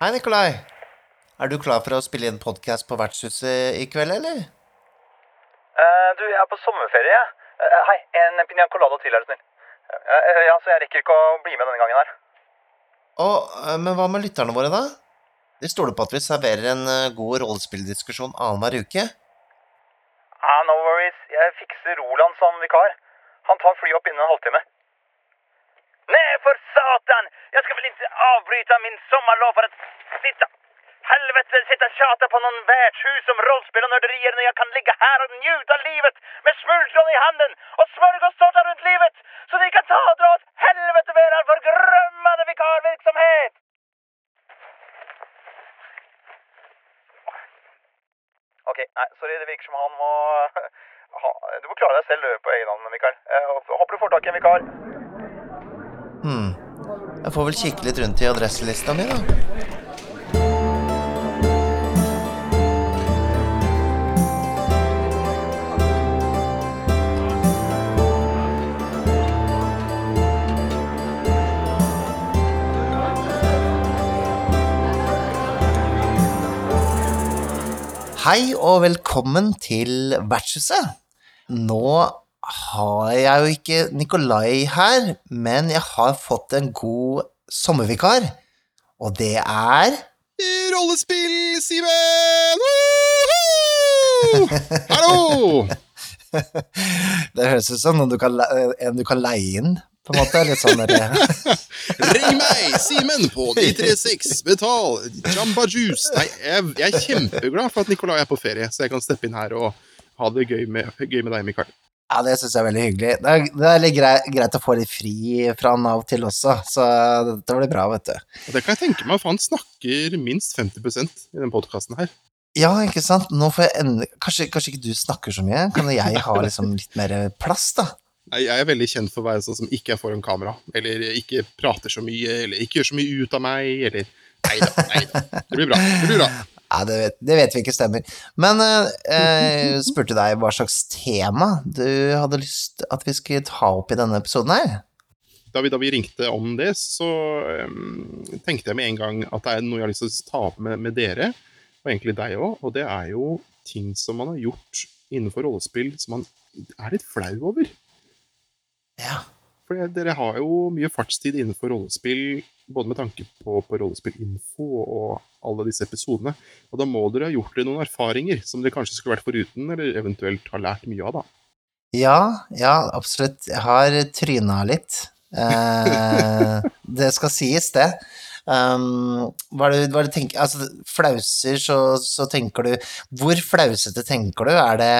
Hei, Nikolai. Er du klar for å spille inn podkast på Vertshuset i kveld, eller? Uh, du, jeg er på sommerferie. Eh, hei, en piña colada til, er du snill. Uh, ja, så jeg rekker ikke å bli med denne gangen her. Å, eh, men hva med lytterne våre, da? De stoler på at vi serverer en god rollespilldiskusjon annenhver uke. Ah, no worries. Jeg fikser Roland som vikar. Han tar flyet opp innen en halvtime. Nej, för satan! Jag ska väl inte avbryta min sommarlov för att sitta... Helvete, sitta og tjata på någon värdshus om rollspel och nörderier när jag kan ligga här och njuta livet med smultron i handen och smörgåstårta runt livet så ni kan ta och dra åt helvete med er förgrömmade vikarvirksomhet! Ok, nei, sorry, det virker som han må... ha- Du må klare deg selv på egen hånd, Mikael. Jeg håper du får tak i en vikar. Hm. Jeg får vel kikke litt rundt i adresselista mi, da. Hei og velkommen til Vertshuset. Nå har jeg jo ikke Nikolai her, men jeg har fått en god sommervikar, og det er Rollespill, Simen! Hallo! Det høres ut som noen du kan, en du kan leie inn, på en måte. Litt sånn der, Ring meg, Simen, på 936. Betal Jamba Juice. Nei, jeg, jeg er kjempeglad for at Nikolai er på ferie, så jeg kan steppe inn her og ha det gøy med, gøy med deg, Mikael. Ja, det syns jeg er veldig hyggelig. Det er, det er litt greit, greit å få litt fri fra han av og til også, så dette blir bra, vet du. Det kan jeg tenke meg, for han snakker minst 50% i den podkasten her. Ja, ikke sant. Nå får jeg ende... kanskje, kanskje ikke du snakker så mye? Kan jeg ha liksom litt mer plass, da? Nei, Jeg er veldig kjent for å være sånn som ikke er foran kamera, eller ikke prater så mye, eller ikke gjør så mye ut av meg, eller Nei da, nei da. Det blir bra. Det blir bra. Ja, det vet, det vet vi ikke stemmer. Men eh, jeg spurte deg hva slags tema du hadde lyst at vi skulle ta opp i denne episoden her. da vi, da vi ringte om det, så um, tenkte jeg med en gang at det er noe jeg har lyst til å ta opp med, med dere, og egentlig deg òg, og det er jo ting som man har gjort innenfor rollespill som man er litt flau over. Ja. For dere har jo mye fartstid innenfor rollespill, både med tanke på, på rollespillinfo og alle disse episodene. Og da må dere ha gjort dere noen erfaringer som dere kanskje skulle vært foruten, eller eventuelt har lært mye av, da. Ja, ja, absolutt. Jeg har tryna litt. Eh, det skal sies, det. Um, hva er det, hva er det tenker, altså, flauser, så, så tenker du Hvor flausete tenker du? Er det,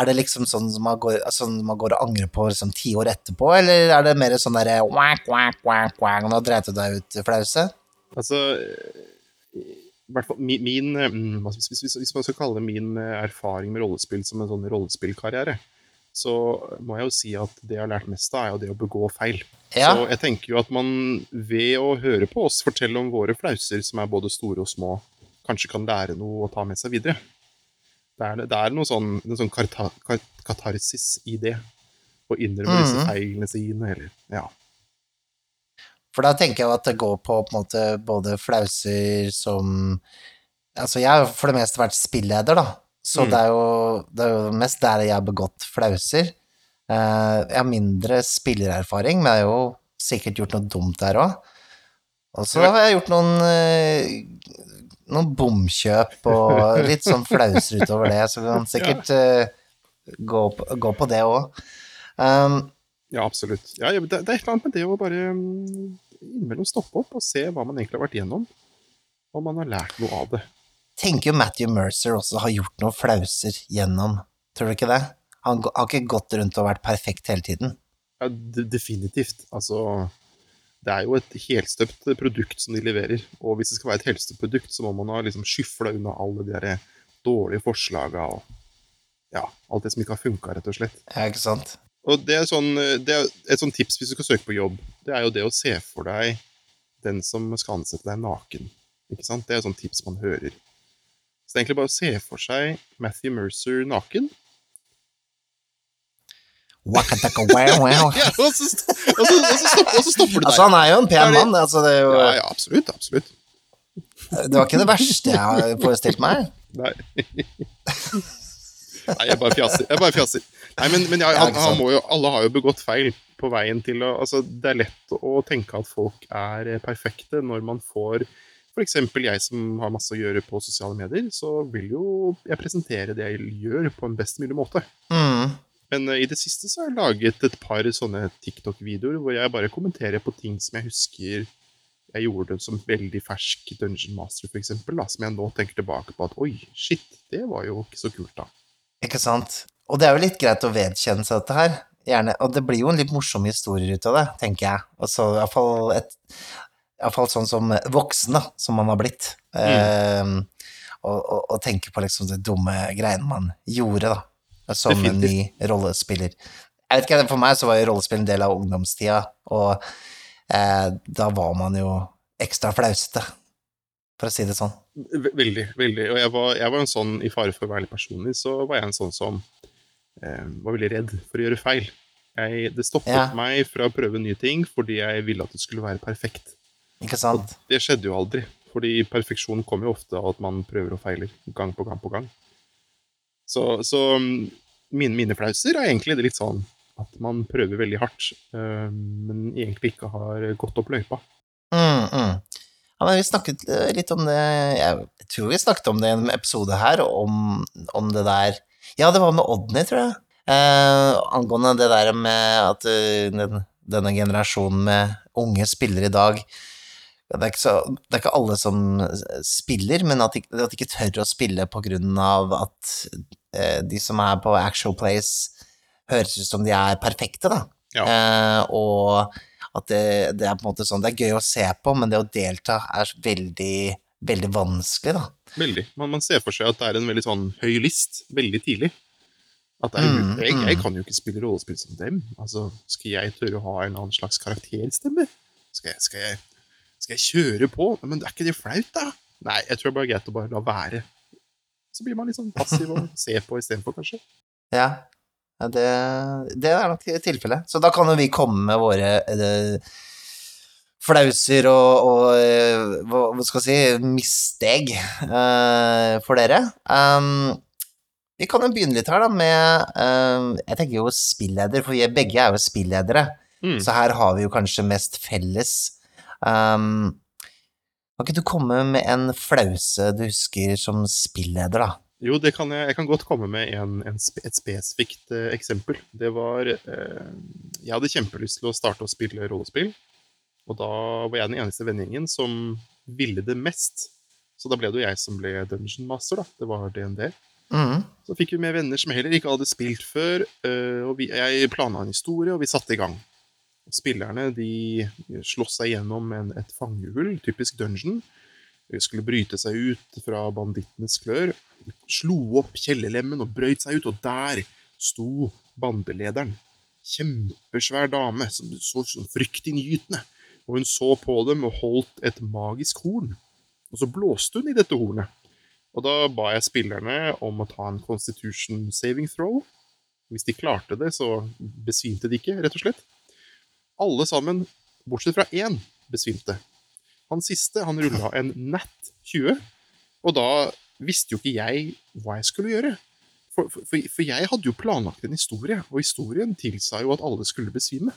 er det liksom sånn som man går, sånn man går og angrer på liksom ti år etterpå, eller er det mer sånn derre nå dreit du deg ut, flause? Altså hvert fall min, min mm, hvis man skal kalle det min eh, erfaring med rollespill som en sånn rollespillkarriere, så må jeg jo si at det jeg har lært mest av, er jo det å begå feil. Ja, Så jeg tenker jo at man ved å høre på oss fortelle om våre flauser, som er både store og små, kanskje kan lære noe å ta med seg videre. Det er, det er noe sånn, noe sånn karta, kar, katarsis i det. Å innrømme disse Mhm. feilene sine, eller Ja. for da tenker jeg jo at det går på på en måte både flauser som Altså, jeg har for det meste vært spilleder, da, så Mm. det, er jo, det er jo mest der jeg har begått flauser. Eh, jeg har mindre spillererfaring, men jeg har jo sikkert gjort noe dumt der òg. Og så har jeg gjort noen eh, noen bomkjøp og litt sånn flauser utover det, så vi kan sikkert ja. gå, på, gå på det òg. Um, Ja, absolutt. Ja, ja, det, det er et eller annet med det å bare mm, innimellom stoppe opp og se hva man egentlig har vært igjennom. og man har lært noe av det. Tenker jo Matthew Mercer også har gjort noen flauser gjennom, tror du ikke det? Han har ikke gått rundt og vært perfekt hele tiden. Ja, definitivt. Altså Det er jo et helstøpt produkt som de leverer. Og hvis det skal være et helstøpt produkt, så må man ha liksom skyfla unna alle de der dårlige forslaga og ja, alt det som ikke har funka, rett og slett. Ja, ikke sant? Og det er, sånn, det er et sånn tips hvis du skal søke på jobb. Det er jo det å se for deg den som skal ansette deg naken. Ikke sant? Det er et sånt tips man hører. Så egentlig bare å se for seg Matthew Mercer naken. Og, så, stopper, du der. Altså, han er jo en pen mann, altså, det er jo Ja, ja, absolutt. absolutt. Det var ikke det verste jeg har forestilt meg. Nei. Nei, jeg bare fjaser. Jeg bare fjaser. Nei, men, men Ja, han, han jo, alle har jo begått feil på veien til å altså, Det er lett å tenke at folk er perfekte når man får F.eks. jeg som har masse å gjøre på sosiale medier, så vil jo jeg presentere det jeg gjør, på en best mulig måte. Mm. Men eh, i det siste så har jeg laget et par sånne TikTok-videoer hvor jeg bare kommenterer på ting som jeg husker jeg gjorde som veldig fersk Dungeon Master, eksempel, som jeg nå tenker tilbake på at oi, shit, det var jo ikke så kult, da. Ikke sant? Og det er jo litt greit å vedkjenne seg dette her. Gjerne. Og det blir jo en litt morsom historie ut av det, tenker jeg. Og så iallfall et Iallfall sånn som voksen, da, som man har blitt. Eh, og, og, og tenke på liksom de dumme greiene man gjorde, da. Som en ny rollespiller. Jeg vet ikke, For meg så var jo rollespill en del av ungdomstida, og eh, da var man jo ekstra flausete, for å si det sånn. Veldig, veldig. Og jeg var, jeg var en sånn, i fare for å være litt personlig, så var jeg en sånn som eh, var veldig redd for å gjøre feil. Jeg, det stoppet Ja. meg fra å prøve nye ting fordi jeg ville at det skulle være perfekt. Ikke sant? Det skjedde jo aldri, fordi perfeksjon kommer jo ofte av at man prøver og feiler gang på gang på gang. Så, så mm, mine, mine flauser er egentlig litt sånn at man prøver veldig hardt, eh, men egentlig ikke har gått opp løypa. Mm, mm. Ja, men vi snakket eh, litt om det Jeg tror vi snakket om det i en episode her, om, om det der Ja, det var med Odny, tror jeg. Eh, angående det der med at uh, den, denne generasjonen med unge spillere i dag det er, så, det er ikke alle som spiller, men at de, at de ikke tør å spille på grunn av at eh, de som er på actual plays, høres ut som de er perfekte, da. Ja. Eh, og at det, det er på en måte sånn Det er gøy å se på, men det å delta er veldig, veldig vanskelig, da. Veldig. Man, man ser for seg at det er en veldig sånn høy list veldig tidlig. At Mm, jeg, mm. jeg kan jo ikke spille rollespill som dem. Altså, Skal jeg tørre å ha en annen slags karakterstemme? Skal jeg, skal jeg, skal jeg kjøre på? Men er ikke det flaut, da? Nei, jeg tror det er bare greit å bare la være. Så blir man litt sånn passiv og ser på istedenfor, kanskje. Ja, ja det, det er nok tilfellet. Så da kan jo vi komme med våre eh, flauser og, og eh, hva, skal jeg si misteg eh, for dere. Um, vi kan jo begynne litt her, da, med eh, Jeg tenker jo spilleder, for vi er- begge er jo spilledere. Mm. Så her har vi jo kanskje mest felles. Um, kan ikke du komme med en flause du husker som spilleder, da? Jo, det kan jeg, jeg kan godt komme med en, en, spe- et spesifikt eh, eksempel. Det var eh, Jeg hadde kjempelyst til å starte å spille rollespill. Og da var jeg den eneste vennegjengen som ville det mest. Så da ble det jo jeg som ble Dungeon Master, da. Det var DND. Mm. Så fikk vi med venner som heller ikke hadde spilt før. eh, og vi, jeg planla en historie, og vi satte i gang. Spillerne de slåss seg gjennom en, et fangehull, typisk dungeon. De skulle bryte seg ut fra bandittenes klør. Slo opp kjellerlemmen og brøyt seg ut, og der sto bandelederen. Kjempesvær dame som så fryktinngytende. Og hun så på dem og holdt et magisk horn. Og så blåste hun i dette hornet. Og da ba jeg spillerne om å ta en constitution saving throw. Hvis de klarte det, så besvimte de ikke, rett og slett. Alle sammen, bortsett fra én, besvimte. Han siste han rulla en nat 20, og da visste jo ikke jeg hva jeg skulle gjøre. For, for, for- jeg hadde jo planlagt en historie, og historien tilsa jo at alle skulle besvime.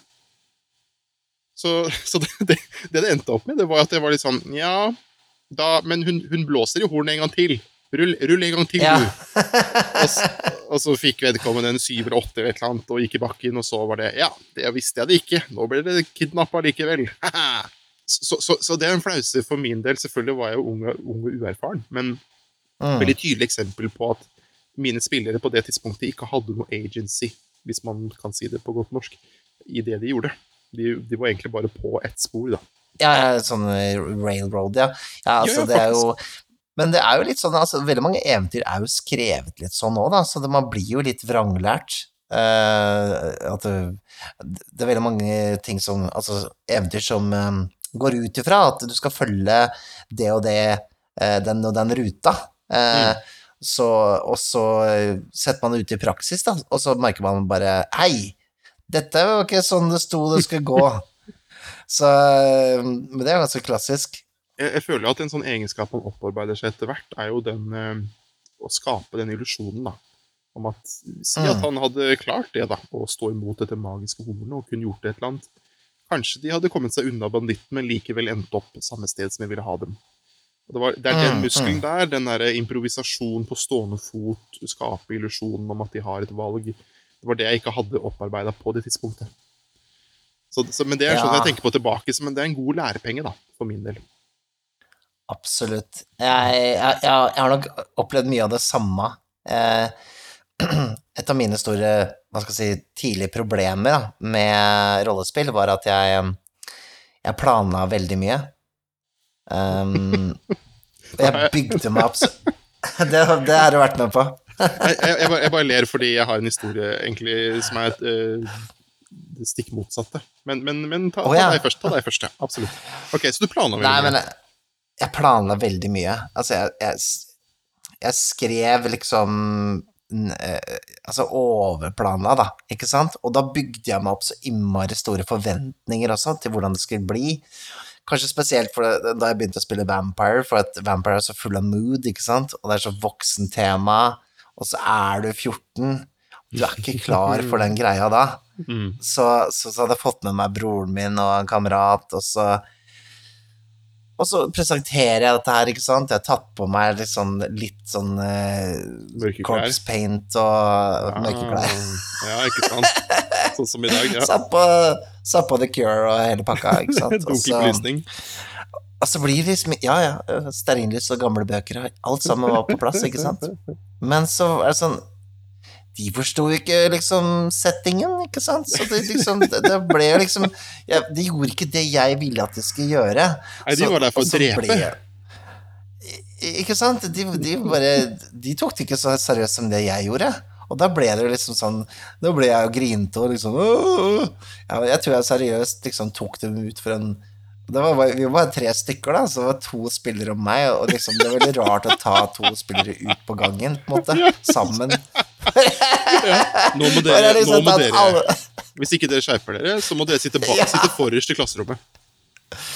Så, så det, det, det det endte opp med, det var at jeg var litt sånn Ja, da, men hun, hun blåser i hornet en gang til. Rull, rull en gang til, Ja. du. Og, så, og så fikk vedkommende en syv eller åtte eller et eller annet, og gikk i bakken, og så var det Ja, det visste jeg det ikke. Nå ble det kidnappa likevel. så, så, så det er en flause for min del. Selvfølgelig var jeg jo ung, ung og uerfaren, men Mm. veldig tydelig eksempel på at mine spillere på det tidspunktet ikke hadde noe agency, hvis man kan si det på godt norsk, i det de gjorde. De, de var egentlig bare på ett spor, da. Ja, sånn railroad, ja. Ja, altså, Ja, ja, det er jo Men det er jo litt sånn, altså, veldig mange eventyr er jo skrevet litt sånn òg, da, så det, man blir jo litt vranglært. Uh, at det, det er veldig mange ting som Altså, eventyr som um, går ut ifra at du skal følge det og det, uh, den og den ruta. Eh, så, og så setter man det ut i praksis, da, og så merker man bare Hei, dette var ikke sånn det sto det skulle gå. Så, men det er ganske klassisk. Jeg, jeg føler at en sånn egenskap man opparbeider seg etter hvert, er jo den eh, å skape den illusjonen, da. Om at Si at Mm. han hadde klart det, da, å stå imot dette magiske hornet og kunne gjort det et eller annet. Kanskje de hadde kommet seg unna banditten, men likevel endt opp samme sted som jeg ville ha dem. Det, var, det er den Mm, muskelen mm. der, den derre improvisasjon på stående fot, skape illusjonen om at de har et valg. Det var det jeg ikke hadde opparbeida på det tidspunktet. Så, så, men det er sånn Ja. jeg tenker på tilbake, men det er en god lærepenge, da, for min del. Absolutt. Jeg, jeg, jeg, har nok opplevd mye av det samme. Eh, et av mine store hva skal jeg si, tidlige problemer da, med rollespill var at jeg, jeg planla veldig mye. Um, og jeg bygde meg opp så det, det har du vært med på. jeg, jeg, jeg, bare, jeg bare ler fordi jeg har en historie egentlig som er eh, det stikk motsatte. Men, men, men ta, ta, ja. deg først. Ta deg først, ja. Absolutt. Ok, Så du planla veldig men mye? Jeg, planla veldig mye. Altså, jeg, jeg, jeg skrev liksom eh, Altså overplanla, da, ikke sant? Og da bygde jeg meg opp så innmari store forventninger også til hvordan det skulle bli. Kanskje spesielt det, da jeg begynte å spille Vampire, for at Vampire er så full av mood, ikke sant? Og det er så voksen tema, og så er du 14. Du er ikke klar for den greia da. Mm. Så, så, så hadde jeg fått med meg broren min og en kamerat, og så Og så presenterer jeg dette her, ikke sant. Jeg har tatt på meg litt sånn, litt sånn uh, corpse paint og mørke klær. Ah, Ja, ikke sant? Sånn som i dag. ja. Satt på, satt på The Cure og hele pakka, ikke sant. Og så blir det liksom Ja, ja, stearinlys og gamle bøker, alt sammen var på plass, ikke sant. Men så er det sånn De forsto ikke liksom settingen, ikke sant. Så det liksom Det, det ble liksom ja, De gjorde ikke det jeg ville at de skulle gjøre. Nei, de Så- var der for å drepe. ble- Ikke sant? De, de bare De tok det ikke så seriøst som det jeg gjorde. Og da ble det liksom sånn Da ble jeg jo grinete og liksom ja, Jeg tror jeg seriøst liksom tok dem ut for en det var, vi var bare tre stykker, da, så det var to spillere og meg. Og liksom, det er veldig rart å ta to spillere ut på gangen, på måte, sammen. Nå må dere, nå liksom må dere Hvis ikke dere skjerper dere, så må dere sitte, bak, sitte forrest i klasserommet.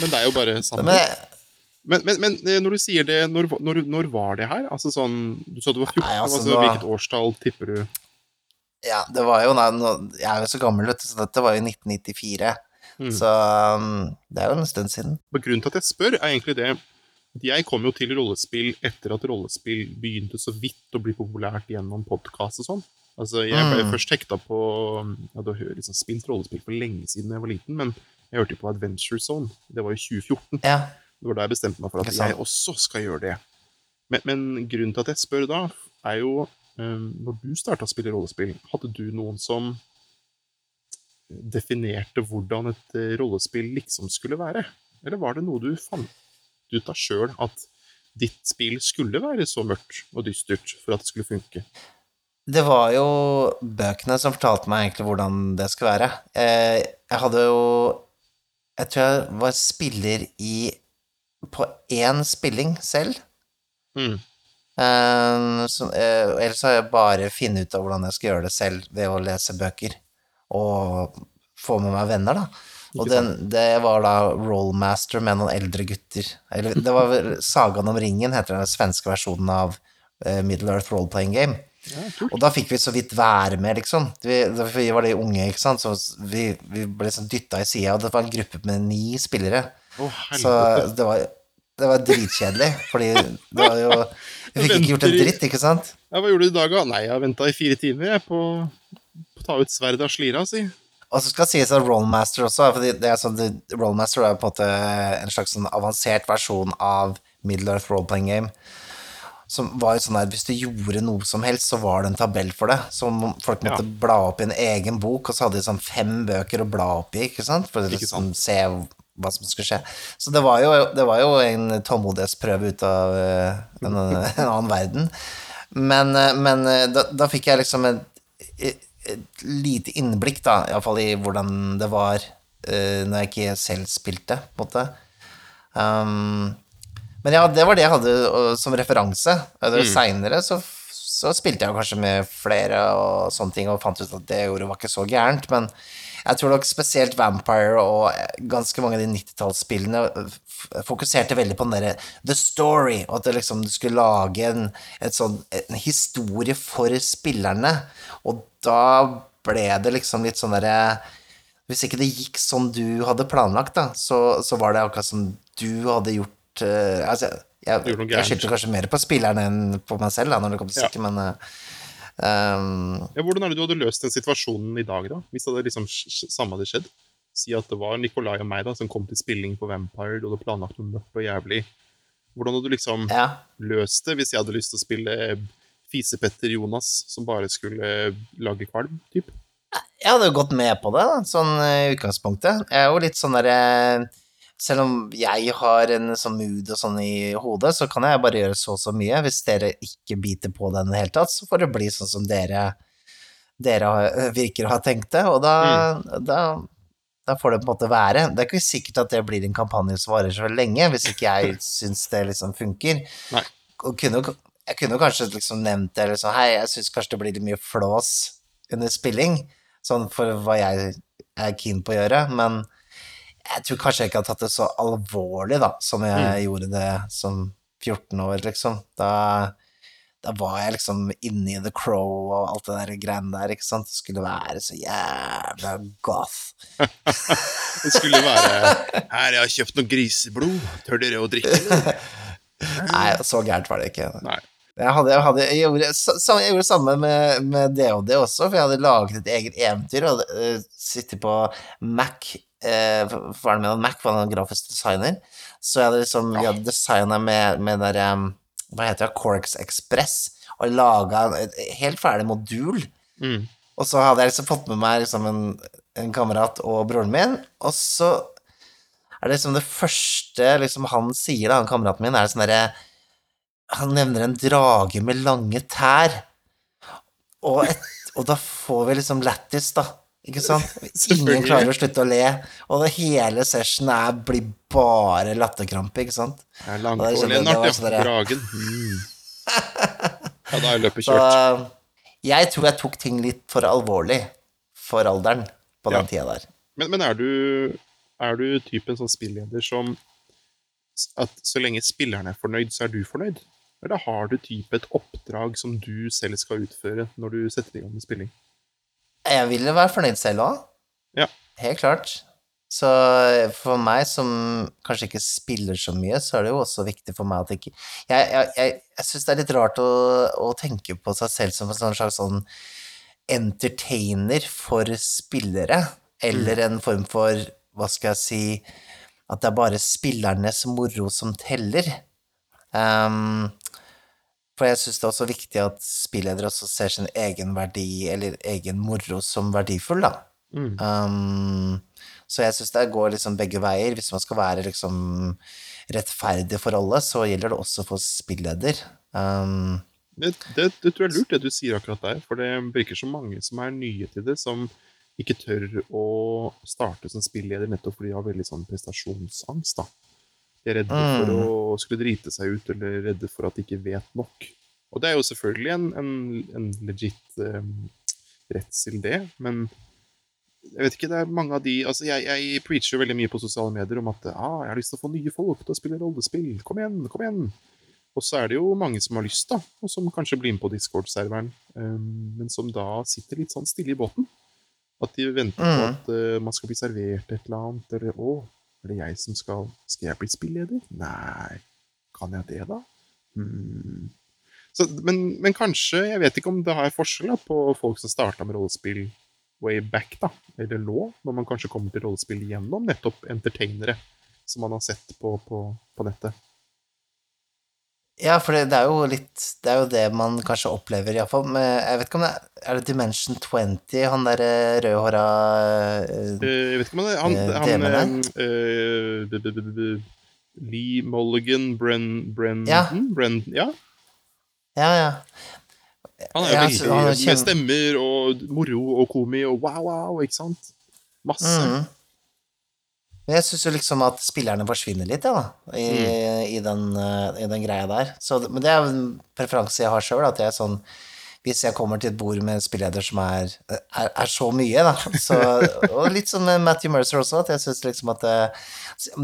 Men det er jo bare sant. Men, Men, men, eh, når du sier det, når, når, når var det her? Altså sånn, Du sa du var 14, Nei, altså, altså, nå- hvilket årstall tipper du? ja, det var jo Jeg er jo så gammel, vet du, så dette var jo 1994. Mm. Så um, det er jo en stund siden. Men Grunnen til at jeg spør, er egentlig det jeg kom jo til rollespill etter at rollespill begynte så vidt å bli populært gjennom podkast og sånn. Altså, Jeg ble Mm. først hekta på Jeg hadde liksom, spilt rollespill for lenge siden jeg var liten, men jeg hørte jo på Adventure Zone. Det var jo 2014. Ja. Det var da jeg bestemte meg for at jeg også skal gjøre det. Men, men grunnen til at jeg spør da, er jo um, Når du starta å spille rollespill, hadde du noen som definerte hvordan et eh, rollespill liksom skulle være? Eller var det noe du fant ut av sjøl, at ditt spill skulle være så mørkt og dystert for at det skulle funke? Det var jo bøkene som fortalte meg egentlig hvordan det skulle være. Eh, jeg hadde jo Jeg tror jeg var spiller i på én spilling selv. Mm. Eh, så, eh, ellers har jeg bare funnet ut av hvordan jeg skal gjøre det selv ved å lese bøker. Og få med meg venner, da. Og den, det var da Rollmaster med noen eldre gutter. Eller det var vel Sagaen om ringen, heter den svenske versjonen av eh, Middle Earth Role Playing Game. Ja. Og da fikk vi så vidt være med, liksom. Vi, vi var de unge, ikke sant, så vi, vi ble liksom dytta i sida, og det var en gruppe med ni spillere. Oh, Så det var, det var dritkjedelig, fordi det var jo Vi fikk ikke gjort en dritt, ikke sant? Ja, hva gjorde du i dag, da? Nei, jeg venta i fire timer jeg, på på å ta ut sverdet av slira, si. Og så skal det sies at Rollmaster også, fordi det er sånn, Rollmaster er på en måte en slags sånn avansert versjon av Middle Earth Role Playing Game. Som var jo sånn at hvis du gjorde noe som helst, så var det en tabell for det. Som folk måtte Ja. bla opp i en egen bok, og så hadde de sånn fem bøker å bla opp i, ikke sant? For å liksom se hva som skulle skje. Så det var jo, det var jo en tålmodighetsprøve ut av eh, en, en annen verden. Men, eh, men eh, da, da fikk jeg liksom et, et, lite innblikk, da, iallfall i hvordan det var uh, når jeg ikke selv spilte, på en måte. Um, men ja, det var det jeg hadde som referanse. Uh, Mm. Seinere så, så spilte jeg kanskje med flere og sånne ting, og fant ut at det ordet var ikke så gærent, men Jeg tror nok spesielt Vampire og ganske mange av de 90-tallsspillene fokuserte veldig på den derre the story, og at liksom, du skulle lage en, sånn, en historie for spillerne, og da ble det liksom litt sånn derre Hvis ikke det gikk som du hadde planlagt, da, så, så var det akkurat som du hadde gjort uh, Altså, jeg, jeg skyldte kanskje mer på spillerne enn på meg selv, da, når det kom til Ja. men eh, um, Ja, hvordan er det du hadde løst den situasjonen i dag, da? Hvis det hadde liksom samme hadde skjedd? Si at det var Nikolai og meg da, som kom til spilling på Vampire, du hadde planlagt noe mørkt og jævlig. Hvordan hadde du liksom ja. løst det hvis jeg hadde lyst til å spille Fisepetter Jonas, som bare skulle lage kvalm, typ? Jeg hadde jo gått med på det, da, sånn eh, i utgangspunktet. Jeg er jo litt sånn derre Selv om jeg har en sånn mood og sånn i hodet, så kan jeg bare gjøre så og så mye. Hvis dere ikke biter på den i det hele tatt, så får det bli sånn som dere, dere virker å ha tenkt det, og da, da, da får det på en måte være. Det er ikke sikkert at det blir en kampanje som varer så lenge, hvis ikke jeg syns det liksom funker. Nei. Og kunne, jeg kunne kanskje liksom nevnt det, eller sånn Hei, jeg syns kanskje det blir litt mye flås under spilling, sånn for hva jeg er keen på å gjøre, men jeg tror kanskje jeg ikke hadde tatt det så alvorlig, da, som jeg gjorde det som 14 år, liksom. Da, da var jeg liksom inne i The Crow og alt det der greiene der, ikke sant. Det skulle være så jævla goth. Det skulle være Her, jeg har kjøpt noe griseblod. Tør dere å drikke? eller?» Nei, så gærent var det ikke. Nei. Jeg, hadde, jeg, hadde, jeg, gjorde, sa- jeg gjorde det samme med, med DOD også, for jeg hadde laget et eget eventyr og uh, sittet på Mac uh, Faren min hadde Mac, var er grafisk designer, så jeg hadde liksom, vi hadde designa med, med der, um, hva heter det, Corks Express, og laga et helt ferdig modul. Mm. Og så hadde jeg liksom fått med meg liksom en, en kamerat og broren min, og så er det liksom det første liksom han sier, da, han kameraten min, er det sånn derre Han nevner en drage med lange tær, og, et, og da får vi liksom lættis, da. Ikke sant? Ingen klarer å slutte å le, og det hele session er, blir bare latterkrampe, ikke sant? Det er det Lennart, ja. Dragen. Mm. Ja, da er løpet Så jeg tror jeg tok ting litt for alvorlig for alderen på den Ja. tida der. Men, men er, du, er du typen sånn spilleder som At så lenge spilleren er fornøyd, så er du fornøyd? Eller har du type et oppdrag som du selv skal utføre når du setter i gang med spilling? Jeg ville være fornøyd selv òg. Ja. Helt klart. Så for meg som kanskje ikke spiller så mye, så er det jo også viktig for meg at ikke Jeg, jeg, jeg, jeg syns det er litt rart å, å tenke på seg selv som en sånn slags sånn entertainer for spillere, eller en form for, hva skal jeg si, at det er bare spillernes moro som teller. Um, for jeg syns det er også viktig at spilledere også ser sin egen verdi, eller egen moro, som verdifull, da. Mm. Um, så jeg syns det går liksom begge veier. Hvis man skal være liksom rettferdig for alle, så gjelder det også for spilleder. Um, Det, det, det tror jeg er lurt, det du sier akkurat der. For det virker så mange som er nye til det, som ikke tør å starte som spilleder nettopp fordi de har veldig sånn prestasjonsangst. da. De er redde for Mm. å skulle drite seg ut, eller redde for at de ikke vet nok. Og det er jo selvfølgelig en, en, en legit um, redsel, det, men jeg vet ikke, det er mange av de altså Jeg, jeg preacher veldig mye på sosiale medier om at ah, jeg har lyst til å få nye folk til å spille rollespill. Kom igjen, kom igjen! Og så er det jo mange som har lyst, da, og som kanskje blir med på Discord-serveren, um, men som da sitter litt sånn stille i båten. At de venter på Mhm. at uh, man skal bli servert et eller annet, eller å, er det jeg som skal Skal jeg bli spilleder? Nei, kan jeg det, da? Hmm. Så, men, men kanskje, jeg vet ikke om det har forskjell da, på folk som starta med rollespill way back, da, eller nå, når man kanskje kommer til rollespill gjennom nettopp entertainere som man har sett på, på, på nettet. Ja, for det, det er jo litt Det er jo det man kanskje opplever, iallfall. Jeg vet ikke om det er Er det Dimension 20, han derre rødhåra uh, jeg vet ikke om han, han, Eh, han eh, b- b- b- b- Lee Mulligan Bren, Brendan? Ja. Brendan, ja. Ja, ja. Han er jo Ja, veldig han er med stemmer og moro og komi og wow, wow, ikke sant? Masse. Mhm. Men jeg syns jo liksom at spillerne forsvinner litt, ja, da, i, Mm. i, den, eh, i den greia der. Så, men det er en preferanse jeg har sjøl, at jeg er sånn hvis jeg kommer til et bord med spilleder som er, er, er så mye, da. Så, og litt sånn med Matthew Mercer også, at jeg syns liksom at det,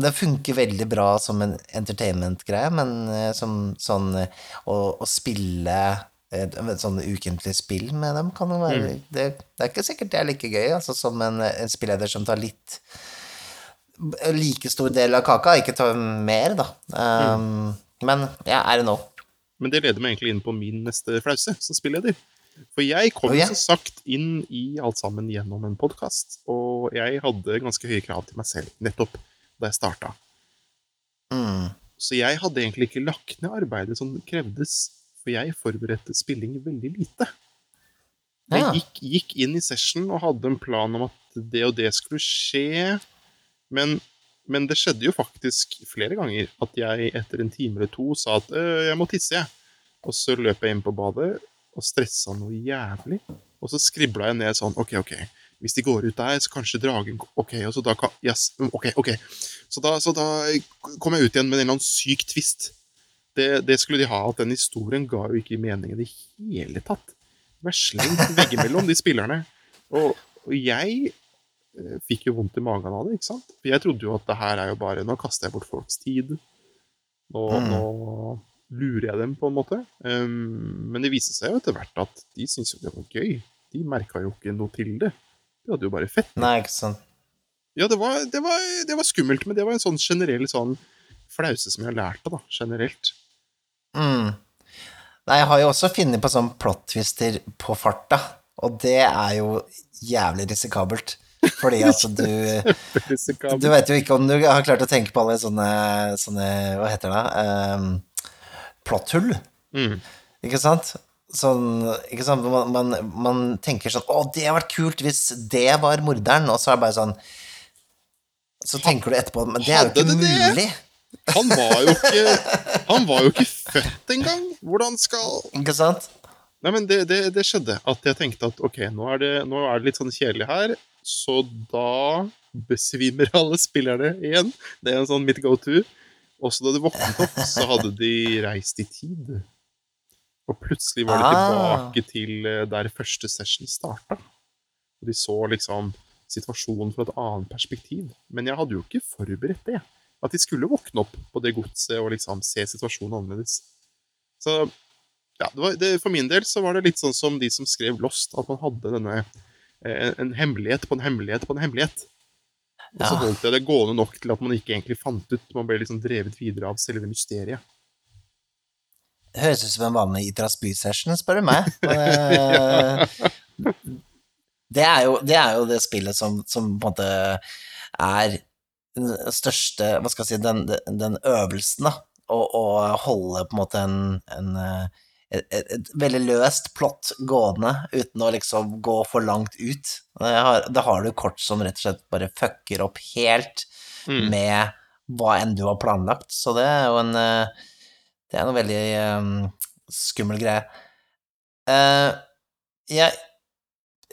det funker veldig bra som en entertainment-greie, men eh, som sånn eh, å, å spille et, et sånn ukentlig spill med dem kan jo være det, det er ikke sikkert det er like gøy, altså som en, en spilleder som tar litt like stor del av kaka, ikke ta mer, da. Um, Men ja, er det nå. Men det leder meg egentlig inn på min neste flause som spilleder. For jeg kom oh, yeah. så sagt inn i alt sammen gjennom en podkast, og jeg hadde ganske høye krav til meg selv nettopp da jeg starta. Mm. Så jeg hadde egentlig ikke lagt ned arbeidet som krevdes, for jeg forberedte spilling veldig lite. Jeg gikk, gikk inn i session og hadde en plan om at det og det skulle skje, men, men det skjedde jo faktisk flere ganger at jeg etter en time eller to sa at «Øh, jeg må tisse, jeg. Og så løp jeg inn på badet og stressa noe jævlig. Og så skribla jeg ned sånn OK, OK. Hvis de går ut der, så kanskje dragen OK, og så da kan yes, OK, OK. Så da, så da kom jeg ut igjen med en eller annen syk tvist. Det, det skulle de ha, at den historien ga jo ikke mening i det hele tatt. Slengt veggimellom de spillerne. Og, og jeg fikk jo vondt i magen av det, ikke sant? For jeg trodde jo at det her er jo bare Nå kaster jeg bort folks tid. Nå, Mm. nå lurer jeg dem, på en måte. Um, men det viste seg jo etter hvert at de syntes jo det var gøy. De merka jo ikke noe til det. De hadde jo bare fett. Nei, ikke sant. Ja, det var, det, var, det var skummelt, men det var en sånn generell sånn flause som jeg har lært av, da. Generelt. Mm. Nei, jeg har jo også funnet på sånn plot-twister på farta, og det er jo jævlig risikabelt. Fordi altså du Du vet jo ikke om du har klart å tenke på alle sånne, sånne Hva heter det? Um, plotthull, Mm. ikke sant? Sånn, ikke sant? Man, man, man tenker sånn Å, det hadde vært kult hvis det var morderen, og så er det bare sånn Så tenker du etterpå Men det er jo ikke det det? mulig. Han var jo ikke Han var jo ikke født engang! Hvordan skal Ikke sant? Nei, men det, det, det skjedde at jeg tenkte at ok, nå er, det, nå er det litt sånn kjedelig her, så da besvimer alle spillerne igjen. Det er en sånn mitt go to. Og så da de våknet opp, så hadde de reist i tid. Og plutselig var de Ah. tilbake til eh, der første session starta. Og de så liksom situasjonen fra et annet perspektiv. Men jeg hadde jo ikke forberedt det. At de skulle våkne opp på det godset og liksom se situasjonen annerledes. Så ja, det var, det, for min del så var det litt sånn som de som skrev Lost, at man hadde denne eh, en hemmelighet på en hemmelighet på en hemmelighet. Og så holdt jeg det gående nok til at man ikke egentlig fant ut. Man ble liksom drevet videre av selve mysteriet. Det høres ut som en vanlig Itras by-session, spør du meg. Men, eh, det, er jo, det er jo det spillet som, som på en måte er den største Hva skal jeg si, den, den øvelsen, da. Å, å holde på en måte en, en eh, et, et, veldig løst plott gående uten å liksom gå for langt ut. Da har, det har du kort som rett og slett bare fucker opp helt Mm. med hva enn du har planlagt, så det er jo en eh, Det er noe veldig um, skummel greie. Uh, jeg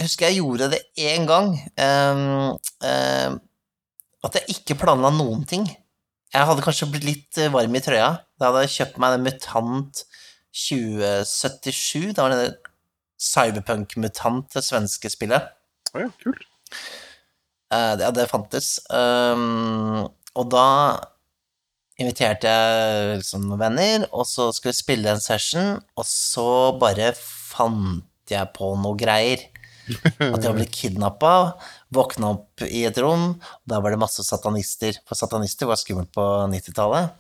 husker jeg gjorde det én gang, Um, uh, at jeg ikke planla noen ting. Jeg hadde kanskje blitt litt varm i trøya. Da hadde jeg kjøpt meg en Mutant 2077. Da var det Cyberpunk-mutant, det svenske spillet. Å ja, kult. Uh, Ja, det fantes. Um, og da inviterte jeg liksom venner, og så skulle vi spille en session, og så bare fant jeg på noe greier. At jeg var blitt kidnappa, våkna opp i et rom, og da var det masse satanister. For satanister var skummelt på 90-tallet.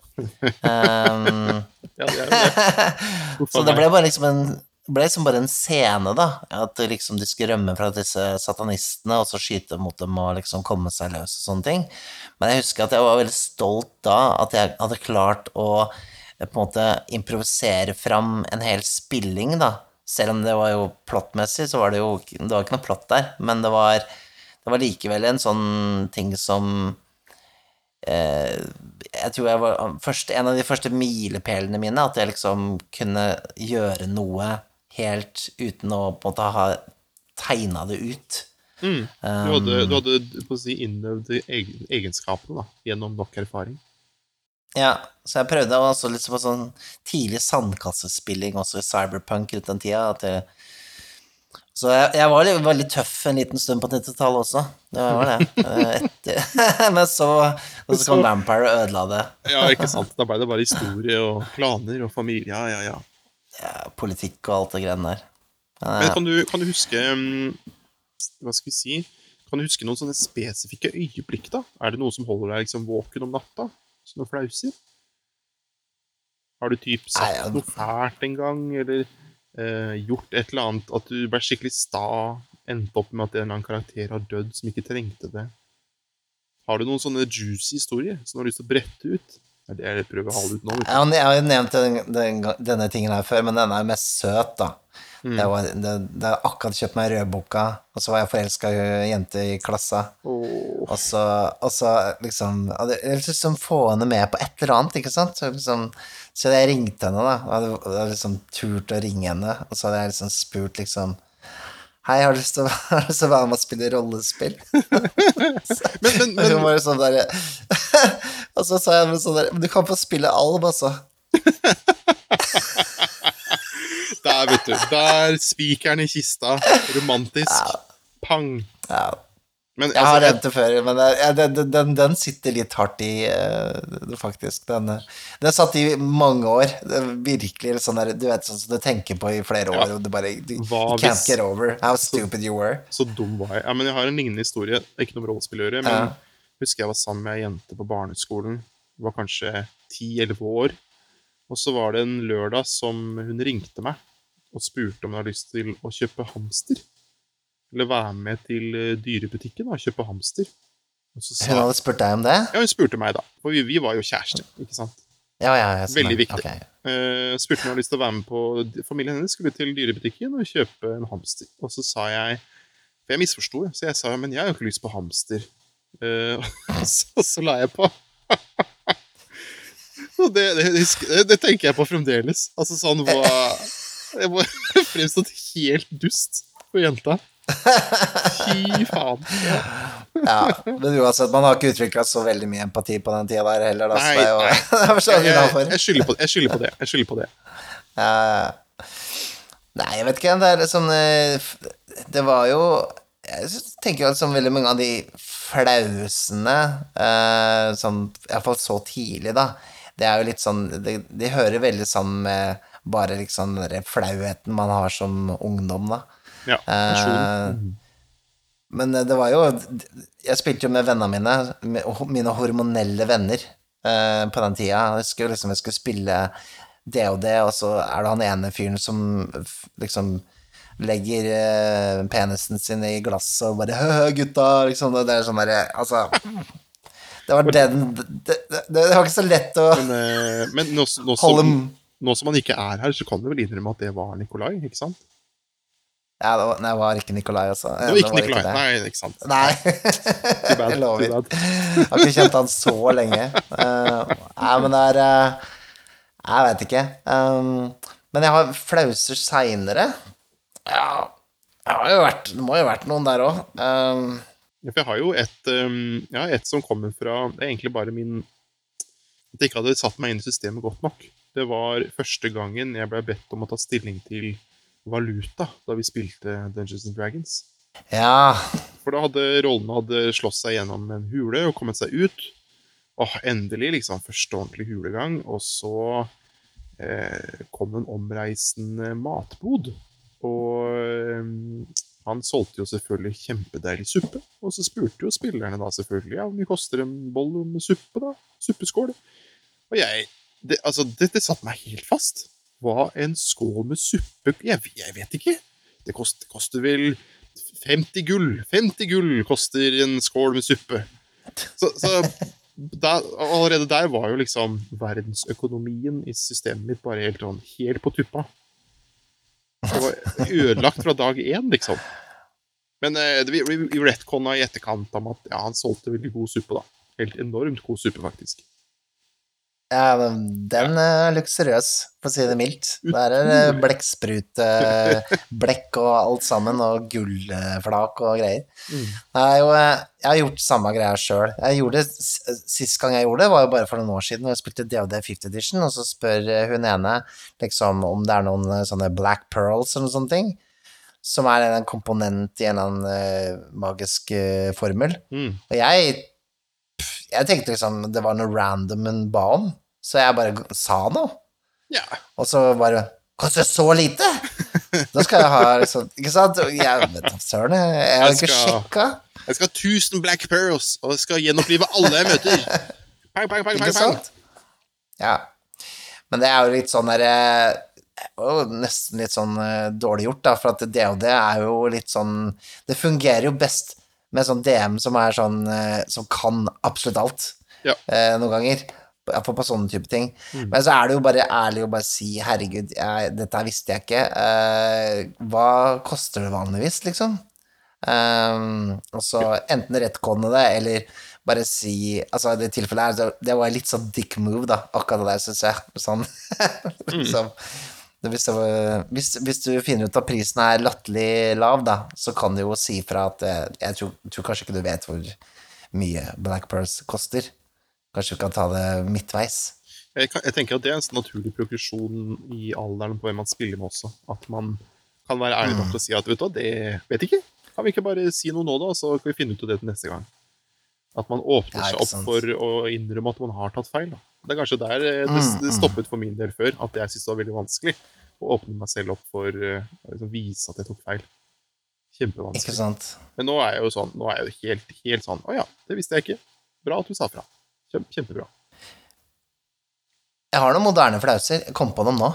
Um, Ja, det det. Så det ble bare liksom en ble liksom bare en scene, da. At liksom de skulle rømme fra disse satanistene, og så skyte mot dem og liksom komme seg løs og sånne ting. Men jeg husker at jeg var veldig stolt da, at jeg hadde klart å eh, på en måte improvisere fram en hel spilling, da. Selv om det var jo plottmessig, så var det jo Det var ikke noe plott der, men det var, det var likevel en sånn ting som eh, jeg tror jeg var først, en av de første milepælene mine, at jeg liksom kunne gjøre noe helt uten å på en måte ha tegna det ut. Mm. Du hadde, Um, du hadde på å si, innøvd egenskapene da, gjennom nok erfaring. Ja, så jeg prøvde også litt på sånn tidlig sandkassespilling også i Cyberpunk rundt den tida. At jeg, så jeg, jeg var litt, veldig tøff en liten stund på 90-tallet også. Det var det. Eh, men så, så kom Vampire og ødela det. Ja, ikke sant. Da ble det bare historie og klaner og familie. Ja, ja, ja. Ja, politikk og alt det greiene der. Men, kan du, kan du huske mm, Hva skal vi si? Kan du huske noen sånne spesifikke øyeblikk, da? Er det noe som holder deg liksom våken om natta? Noen flauser? Har du typ sagt noe fælt en gang, eller eh, gjort et eller annet At du ble skikkelig sta, endte opp med at en eller annen karakter har dødd som ikke trengte det? Har du noen sånne juicy historier som du har lyst til å brette ut? Det er det jeg prøver å hale ut nå. jeg, har- jo nevnt den, den, denne tingen her før, men den er jo mest søt, da. Mm. Jeg, var, det, det har akkurat kjøpt meg rødboka, og så var jeg forelska i ei jente i klassa. Oh. Og så, og så liksom og det- liksom få henne med på et eller annet, ikke sant? Så, liksom, så jeg ringte henne, da. Og hadde, hadde liksom turt å ringe henne, og så hadde jeg liksom spurt liksom Hei, har du lyst til å, være med og spille rollespill? Men, men, Og hun var bare sånn der, Og så sa jeg sånn der Men du kan få spille Alv, altså. Der, vet du. Der spikeren i kista. Romantisk. Pang. Ja, Men jeg har altså, nevnt det før, men den, den- den, sitter litt hardt i, eh, faktisk. Den, eh, den satt i mange år. Virkelig sånn der, du vet sånn som du tenker på i flere år, Ja. og du bare du, Hva can't hvis- get over how stupid you were. Så dum var jeg. Ja, men jeg har en lignende historie. Ikke noe med rollespill å gjøre, men Ja. husker jeg var sammen med ei jente på barneskolen. Hun var kanskje 10-11 år. Og så var det en lørdag som hun ringte meg og spurte om hun hadde lyst til å kjøpe hamster. Eller være med til eh, dyrebutikken og kjøpe hamster. Og så sa Hun hadde spurt deg om det? Ja, hun spurte meg, da. For vi, vi var jo kjærester, ikke sant. Ja, ja, ja. Veldig viktig. Okay. Uh, spurte om jeg hadde lyst til å være med på Familien hennes skulle til dyrebutikken og kjøpe en hamster. Og så sa jeg For jeg misforsto, så jeg sa men jeg har jo ikke lyst på hamster. Uh, og så, så la jeg på. Det, det, det, det, tenker jeg på fremdeles. Altså sånn var Jeg må fremstått helt dust for jenta. Fy faen. Ja. Ja, men uansett, man har ikke utvikla så veldig mye empati på den tida der heller, da, Nei, det jo nei. det Jeg, jeg, jeg, skylder på, på det. Jeg skylder på det. Uh, Nei, jeg vet ikke. Det er liksom eh, Det var jo Jeg tenker jo at veldig mange av de flausene, uh, som iallfall så tidlig, da, det er jo litt sånn De, de hører veldig sammen med bare liksom den flauheten man har som ungdom, da. Ja. Eh, men eh, det var jo Jeg spilte jo med vennene mine, mine hormonelle venner, eh, på den tida. Jeg husker jo liksom jeg skulle spille det og det, og så er det han ene fyren som liksom legger eh, penisen sin i glasset og bare Hø, gutta, liksom. Det er sånn derre Altså Det var den det, det, det var ikke så lett å Men, eh, men nå, s- nå, holde nå som han ikke er her, så kan du vel innrømme at det var Nikolai, ikke sant? Ja, det var, nei, det var ikke Nikolai, altså. Det var ikke Nikolai. Nei, ikke sant. Nei. Too bad, Jeg lover. Jeg har ikke kjent han så lenge. Uh, nei, men det er uh, Jeg vet ikke. Um, men jeg har flauser seinere. Ja, jeg har jo vært, det må jo ha vært noen der òg. Um, Ja, jeg har jo et, um, har et som kommer fra Det er egentlig bare min At jeg ikke hadde satt meg inn i systemet godt nok. Det var første gangen jeg ble bedt om å ta stilling til valuta da vi spilte Dungeons and Dragons. ja. For da hadde rollene hadde slåss seg gjennom en hule og kommet seg ut. Åh, endelig, liksom. Første ordentlig hulegang. Og så eh, kom en omreisende matbod. Og eh, han solgte jo selvfølgelig kjempedeilig suppe. Og så spurte jo spillerne da selvfølgelig ja, hvor mye koster en boll med suppe, da? Suppeskål. Og jeg det, Altså, det, satte meg helt fast. Hva en skål med suppe Jeg, jeg vet ikke. Det koster, koster vel 50 gull. 50 gull koster en skål med suppe. Så, så der, allerede der var jo liksom verdensøkonomien i systemet mitt bare helt, sånn, helt på tuppa. Det var ødelagt fra dag én, liksom. Men eh, det- vi retconna i etterkant om at ja, han solgte veldig god suppe, da. Helt enormt god suppe, faktisk. Ja, den er luksuriøs, for å si det mildt. Der er det blekksprut, eh, blekk og alt sammen, og gullflak og greier. Mm. Jo, eh, jeg har gjort samme greia sjøl. Sist gang jeg gjorde det, var jo bare for noen år siden, da jeg spilte DOD 50 Edition, og så spør eh, hun ene liksom om det er noen eh, sånne black pearls eller noen sånne ting, som er en komponent i en eller annen eh, magisk eh, formel. Mm. Og jeg Jeg tenkte liksom det var noe random hun ba om, så jeg bare sa noe. Ja. Og så bare Koster så lite?! Da skal jeg ha liksom Ikke sant? Jeg vet da søren, jeg har ikke sjekka. Jeg skal ha 1000 black pearls, og jeg skal gjenopplive alle jeg møter. Pang, pang, pang, Ikke sant? Ja. Men det er jo litt sånn derre og nesten litt sånn eh, dårlig gjort, da, for at DOD er jo litt sånn Det fungerer jo best med sånn DM som er sånn eh, Som kan absolutt alt, Ja. eh, noen ganger. Iallfall på sånne type ting. Men så er det jo bare ærlig å bare si 'herregud, jeg, dette visste jeg ikke'. Eh, hva koster det vanligvis, liksom? Um, og så enten rettkonne det, eller bare si Altså, i det tilfellet her, det var litt sånn dick move, da, akkurat det der, syns jeg. Sånn. liksom. Det- Hvis, var, hvis, hvis du finner ut at prisen er latterlig lav, da, så kan du jo si fra at eh, Jeg tror, tror kanskje ikke du vet hvor mye Black Pearls koster. Kanskje du kan ta det midtveis. Jeg, kan, jeg tenker at det er en naturlig progresjon i alderen på hvem man spiller med også. At man kan være ærlig nok til å si at vet du hva, det vet ikke. Kan vi ikke bare si noe nå, da, så kan vi finne ut av det til neste gang. At man åpner seg opp sant. for å innrømme at man har tatt feil. Da. Det er kanskje der eh, det, Mm, det mm. stoppet for min del før. At jeg syntes det var veldig vanskelig å åpne meg selv opp for eh, å liksom vise at jeg tok feil. Kjempevanskelig. Men nå er jeg jo sånn, nå er jeg jo helt, helt sånn Å ja, det visste jeg ikke. Bra at du sa fra. Kjempe, kjempebra. Jeg har noen moderne flauser. Kom på dem nå.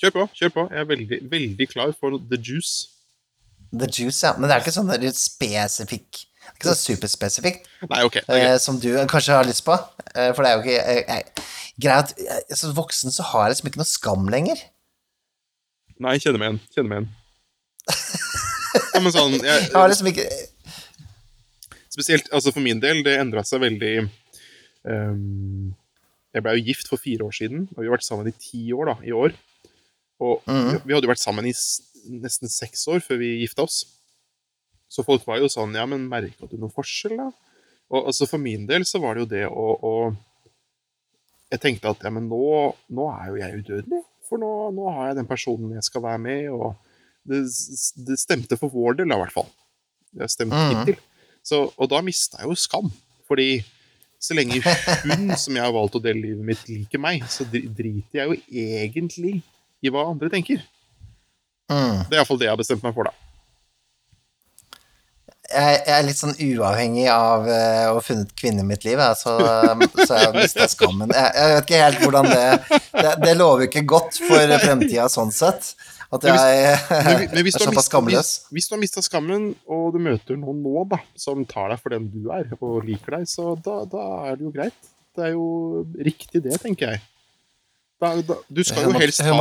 Kjør på. kjør på. Jeg er veldig, veldig klar for the juice. The Juice, ja. Men det er ikke sånn spesifikk Ikke så superspesifikt. Nei, okay, Det er greit. eh, som du kanskje har lyst på. Eh, for det er jo ikke eh, Greit, jeg- som voksen så har jeg liksom ikke noe skam lenger. Nei, kjenner meg igjen. Kjenner meg igjen. Ja, men sånn, jeg, Jeg har liksom ikke Spesielt altså for min del, det endra seg veldig um, Jeg ble jo gift for fire år siden, og vi har vært sammen i ti år da, i år. Og mm. vi, vi hadde jo vært sammen i nesten seks år før vi gifta oss. Så folk var jo sånn Ja, men merka du noen forskjell, da? Og altså for min del så var det jo det å, å Jeg tenkte at ja, men nå, nå er jo jeg udødelig. For nå, nå har jeg den personen jeg skal være med, og det, det stemte for vår del, da, i hvert fall. Det har stemt Mhm. hittil. Så, og da mista jeg jo skam. Fordi så lenge hun som jeg har valgt å dele livet mitt, liker meg, så driter jeg jo egentlig i hva andre tenker. mm. Det er iallfall det jeg har bestemt meg for, da. Jeg, jeg er litt sånn uavhengig av eh, å ha funnet kvinne i mitt liv, jeg, så, så jeg har mista skammen. Jeg, jeg vet ikke helt hvordan det Det, det lover ikke godt for fremtida sånn sett. At hvis- jeg Men, vi- men hvis, er såpass skamløs. hvis, hvis du har mista skammen, og du møter noen nå da, som tar deg for den du er, og liker deg, så da, da er det jo greit. Det er jo riktig, det, tenker jeg. Da, da, du skal jo helst ha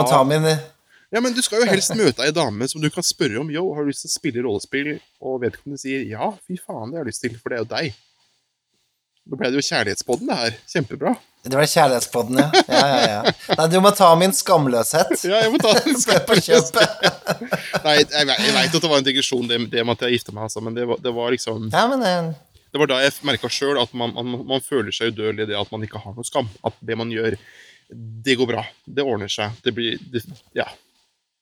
Ja, men du skal jo helst møte ei dame som du kan spørre om Yo, har du lyst til å spille rollespill, og vedkommende sier ja, fy faen, det har jeg lyst til, for det er jo deg. Nå ble det jo kjærlighetspodden, det her. Kjempebra. Det var kjærlighetspodden, ja. ja, ja, ja. Nei, du må ta min skamløshet. Ja, jeg må ta den. Kjøpet? Nei, jeg, jeg veit at det var en digresjon, det, det med at jeg gifta meg, altså, men det var, det var liksom Ja, men eh, Det var da jeg merka sjøl at man, man, man føler seg udødelig i det at man ikke har noe skam. At det man gjør, det går bra. Det ordner seg. Det blir det, Ja.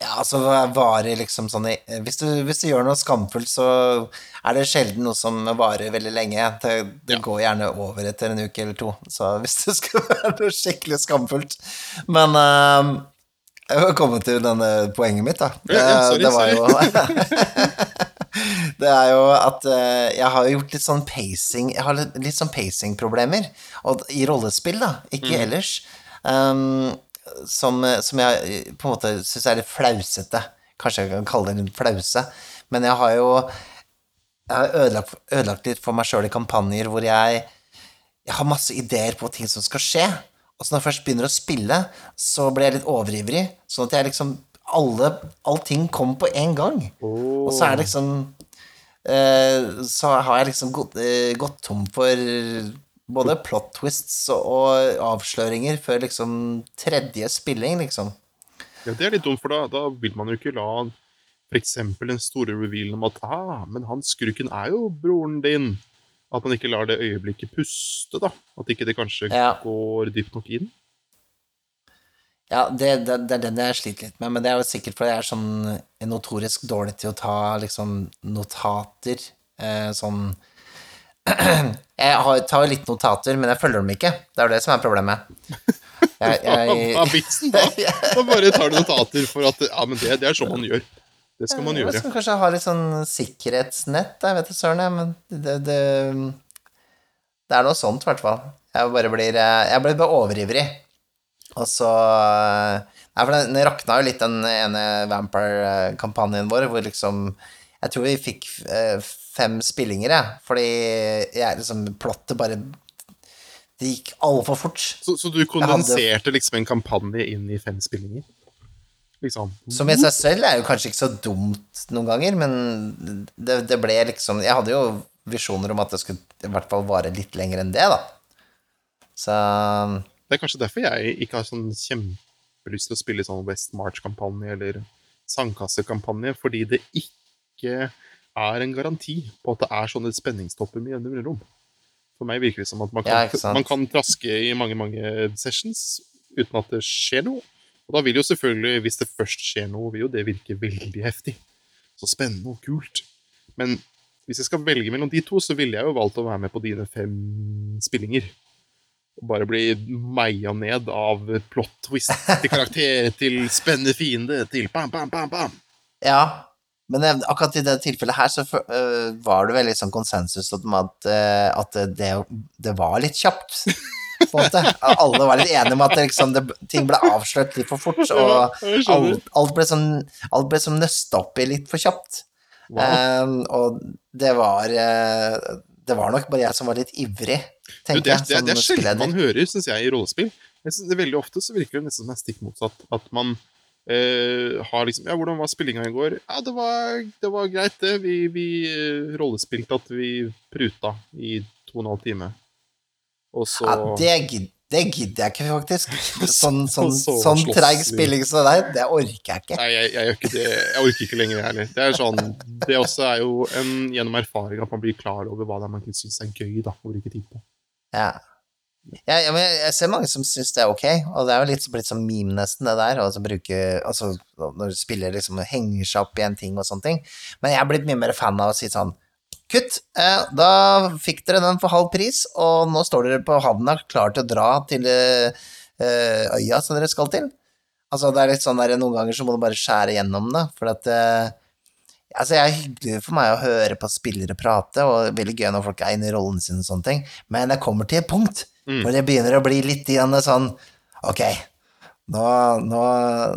Ja, altså varer liksom sånn hvis du, hvis du gjør noe skamfullt, så er det sjelden noe som varer veldig lenge. Det, det Ja. går gjerne over etter en uke eller to, så hvis det skal være noe skikkelig skamfullt Men uh, jeg har kommet til denne poenget mitt, da. Det, ja, sorry, det var jo Det er jo at eh, jeg har gjort litt sånn pacing Jeg har litt, litt sånn pacing-problemer. I rollespill, da, ikke ellers. Um, som, som jeg eh, på en måte syns er litt flausete. Kanskje jeg kan kalle det en flause. Men jeg har jo jeg har ødelagt, ødelagt litt for meg sjøl i kampanjer hvor jeg, jeg har masse ideer på ting som skal skje. Og så når jeg først begynner å spille, så blir jeg litt overivrig. Sånn at jeg liksom alle, Allting kommer på en gang. Og så er det liksom eh, Så har jeg liksom gått, eh, gått tom for både plot twists og, avsløringer før liksom tredje spilling, liksom. Ja, det er litt dumt, for da, da vil man jo ikke la f.eks. den store revealen om at ah, men han skurken er jo broren din. At man ikke lar det øyeblikket puste, da. At ikke det kanskje Ja. går dypt nok inn. Ja, det, det, det er den jeg sliter litt med, men det er jo sikkert fordi jeg er sånn notorisk dårlig til å ta liksom notater. Eh, sånn Jeg tar jo litt notater, men jeg følger dem ikke. Det er jo det som er problemet. Jeg, Hva er vitsen da? Da bare tar du notater for at Ja, men det, det er sånn man gjør. Det skal man Jeg gjøre. skal kanskje ha litt sånn sikkerhetsnett, jeg vet da søren, jeg, men det, det Det er noe sånt, i hvert fall. Jeg bare blir eh, Jeg blir bare overivrig. Og så Nei, for den, den rakna jo litt, den ene Vampire-kampanjen vår, hvor liksom Jeg tror vi fikk eh, fem spillinger, jeg, fordi jeg liksom Plottet bare Det gikk altfor fort. Så, så du kondenserte liksom en kampanje inn i fem spillinger? Liksom. Som i seg selv er jo kanskje ikke så dumt noen ganger, men det, det ble liksom Jeg hadde jo visjoner om at det skulle i hvert fall vare litt lenger enn det, da. Så Det er kanskje derfor jeg ikke har sånn kjempelyst til å spille sånn West March-kampanje eller sandkassekampanje, fordi det ikke er en garanti på at det er sånne spenningstopper med jevne mellomrom. For meg virker det som at man kan, ja, man kan traske i mange, mange sessions uten at det skjer noe. Og da vil jo selvfølgelig, hvis det først skjer noe, vil jo det virke veldig heftig. Så spennende og kult. Men hvis jeg skal velge mellom de to, så ville jeg jo valgt å være med på dine fem spillinger. Og bare bli meia ned av plot twist til karakter til spennende fiende til bam, bam, bam, bam. ja. Men akkurat i det tilfellet her så øh, var det veldig sånn konsensus om at, øh, at det, det var litt kjapt. På en måte. Alle var litt enige om at det, liksom, det, ting ble avslørt litt for fort, og alt, alt ble sånn alt ble sånn nøsta opp i litt for kjapt. Wow. Um, og det var eh, Det var nok bare jeg som var litt ivrig, tenker er, jeg. det, det er sjelden man hører, syns jeg, i rollespill. Jeg synes det Veldig ofte så virker det nesten som det er stikk motsatt. At man eh, har liksom Ja, hvordan var spillinga i går? Ja, det var, det var greit, det. Vi, vi eh, rollespilte at vi pruta i to og en halv time. Og så Ja, det, det gidder jeg ikke, faktisk. Sånn, sånn, Så sånn treig spilling som det der, det orker jeg ikke. Nei, jeg, jeg ikke det. Jeg orker ikke lenger, jeg heller. Det er sånn Det også er jo en, gjennom erfaring at man blir klar over hva det er man syns er gøy, da, og bruke tid på. Ja. Ja, jeg, jeg ser mange som syns det er ok, og det er jo litt blitt som meme, nesten, det der. Altså, bruke, altså, når spillere liksom henger seg opp i en ting og sånne ting. Men jeg er blitt mye mer fan av å si sånn Kutt, eh, da fikk dere den for halv pris, og nå står dere på havna klar til å dra til eh, øya som dere skal til. Altså, det er litt sånn der, noen ganger så må du bare skjære gjennom det, for at eh, Altså, det er hyggelig for meg å høre på spillere prate, og veldig gøy når folk er inne i rollen sin og sånne ting, men jeg kommer til et punkt Mm. hvor det begynner å bli litt igjen sånn Ok, nå, nå,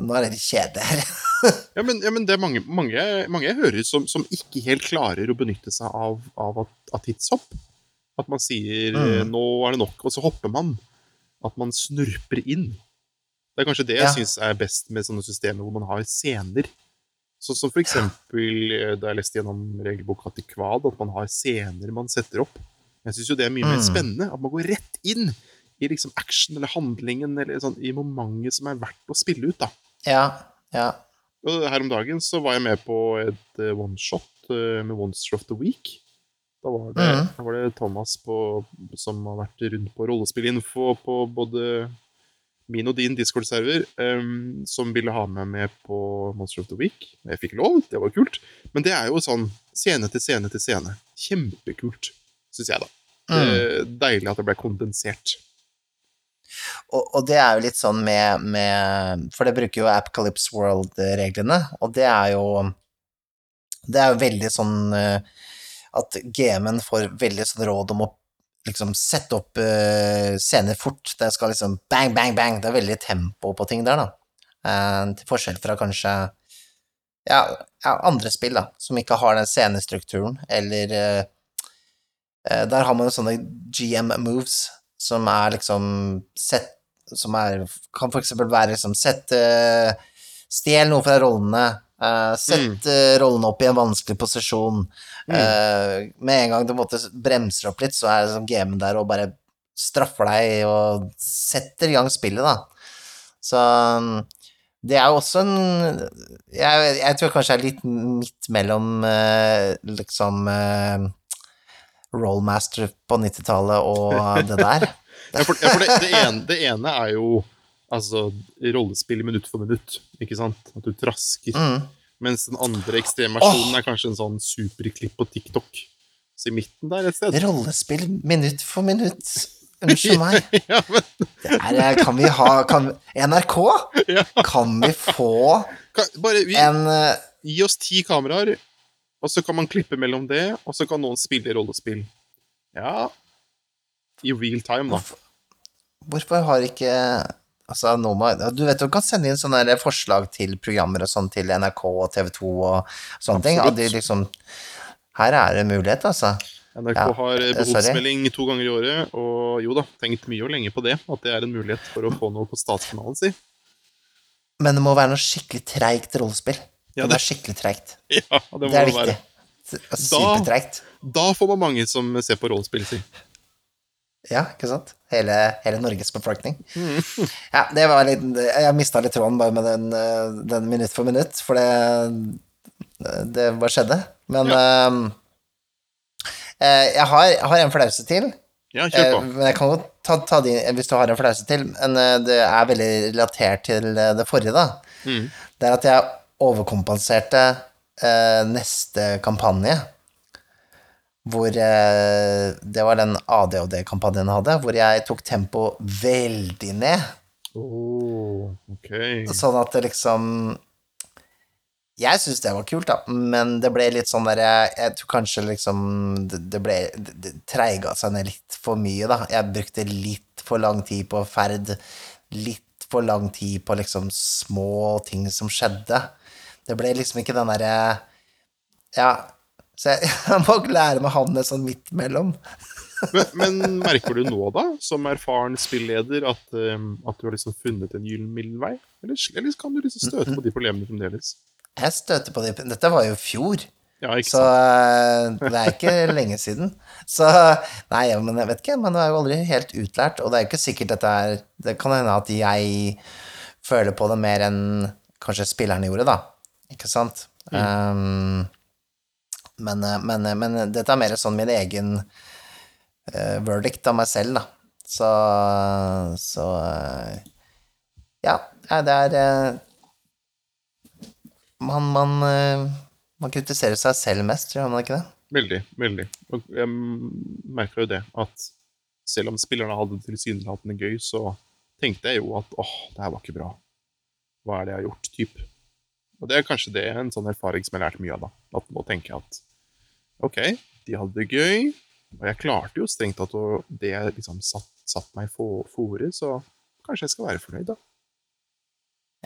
nå er det litt kjedelig her. Ja, men, ja, men det er mange, mange, mange jeg hører som, som ikke helt klarer å benytte seg av, av, av tidshopp. At man sier Mm. 'nå er det nok', og så hopper man. At man snurper inn. Det er kanskje det jeg Ja. syns er best med sånne systemer hvor man har scener. Sånn som for eksempel eh, da jeg leste gjennom regelboka til Kvad, at man har scener man setter opp. Jeg syns jo det er mye mer Mm. spennende. At man går rett inn i liksom action eller handlingen eller sånn, i momentet som er verdt å spille ut. da. Ja, ja. Og her om dagen så var jeg med på et eh, one-shot eh, med Monster of the Week. Da var det, mm. da var det Thomas på, som har vært rundt på rollespillinfo på både min og din Discord-server, um, som ville ha meg med på Monster of the Week. Jeg fikk lov, det var kult. Men det er jo sånn scene til scene til scene. Kjempekult, syns jeg, da. Mm. Deilig at det ble kondensert. Og, og det er jo litt sånn med, med For det bruker jo Apocalypse World-reglene, og det er jo Det er jo veldig sånn eh, at GM-en får veldig sånn råd om å liksom sette opp eh, scener fort. Det skal liksom bang, bang, bang. Det er veldig tempo på ting der, da. Eh, til forskjell fra kanskje ja, andre spill, da, som ikke har den scenestrukturen, eller Der har man jo sånne GM moves som er liksom sett Som er Kan for eksempel være liksom Sett uh, Stjel noe fra rollene. eh, sett mm. rollene opp i en vanskelig posisjon. Mm. Eh, med en gang du måtte bremser opp litt, så er liksom gamen der og bare straffer deg og setter i gang spillet, da. Så um, det er jo også en Jeg, jeg tror kanskje jeg er litt midt mellom eh, liksom eh, Rollmaster på 90-tallet og det der. Ja, for, ja, for det, det, ene, det ene er jo altså rollespill minutt for minutt, ikke sant? At du trasker. Mm. Mens den andre ekstremversjonen er kanskje en sånn superklipp på TikTok. Så i midten der et sted. Rollespill minutt for minutt. Unnskyld meg. ja, men, Det er, kan vi ha kan, NRK? Kan vi få Kan, bare vi, en eh, gi oss ti kameraer, og så kan man klippe mellom det, og så kan noen spille rollespill. Ja I real time, da. Hvorfor, hvorfor har ikke Altså, Noma, du vet du kan sende inn sånne forslag til programmer og sånn til NRK og TV 2 og sånne ting. Og de liksom Her er det mulighet, altså. NRK Ja, har eh, eh, sorry. to ganger i året, og jo da, tenkt mye og lenge på det. At det er en mulighet for å få noe på statskanalen si. Men det må være noe skikkelig treigt rollespill. Ja, det det- være skikkelig treigt. Ja, det Det er viktig. Supertreigt. Da får man mange som ser på rollespill, si. Ja, ikke sant? Hele, hele Norges befolkning. Ja, det var litt Jeg mista litt tråden bare med den, eh, den minutt for minutt, for det Det bare skjedde. Men ja. eh, jeg, har, jeg har en flause til. Ja, kjør på. men jeg kan godt ta, ta de hvis du har en flause til. Men det er veldig relatert til det forrige, da. Mm. Det er at jeg overkompenserte eh, neste kampanje. Hvor eh, Det var den ADHD-kampanjen jeg hadde, hvor jeg tok tempoet veldig ned. Oh, okay. Sånn at det liksom Jeg syns det var kult, da, men det ble litt sånn der Jeg, jeg tror kanskje liksom Det, det ble Det, det treiga seg ned litt for mye, da. Jeg brukte litt for lang tid på ferd. Litt for lang tid på liksom små ting som skjedde. Det ble liksom ikke den derre Ja. Så jeg, jeg må lære meg å havne sånn midt mellom. Men, men merker du nå, da, som erfaren spilleder, at, um, at du har liksom funnet en gyllen middelvei? Eller, eller kan du liksom støte på de problemene fremdeles? Jeg støter på de Dette var jo i fjor. Ja, Så eh, det er ikke lenge siden. Så Nei, men jeg vet ikke. Man er jo aldri helt utlært, og det er jo ikke sikkert dette er Det kan hende at jeg føler på det mer enn kanskje spillerne gjorde, da. Ikke sant? Um, men, eh, men, eh, men dette er mer sånn min egen uh, verdict av meg selv, da. Så Så uh, Ja, det er uh, man, man, man kritiserer seg selv mest, gjør man ikke det? Veldig, veldig. Og jeg merka jo det, at selv om spillerne hadde det tilsynelatende gøy, så tenkte jeg jo at åh, det her var ikke bra. Hva er det jeg har gjort? Typ. Og det er kanskje det en sånn erfaring som jeg har lært mye av, da. At nå tenker jeg at ok, de hadde det gøy, og jeg klarte jo strengt tatt å det jeg liksom satt, satt meg for fore, så kanskje jeg skal være fornøyd, da.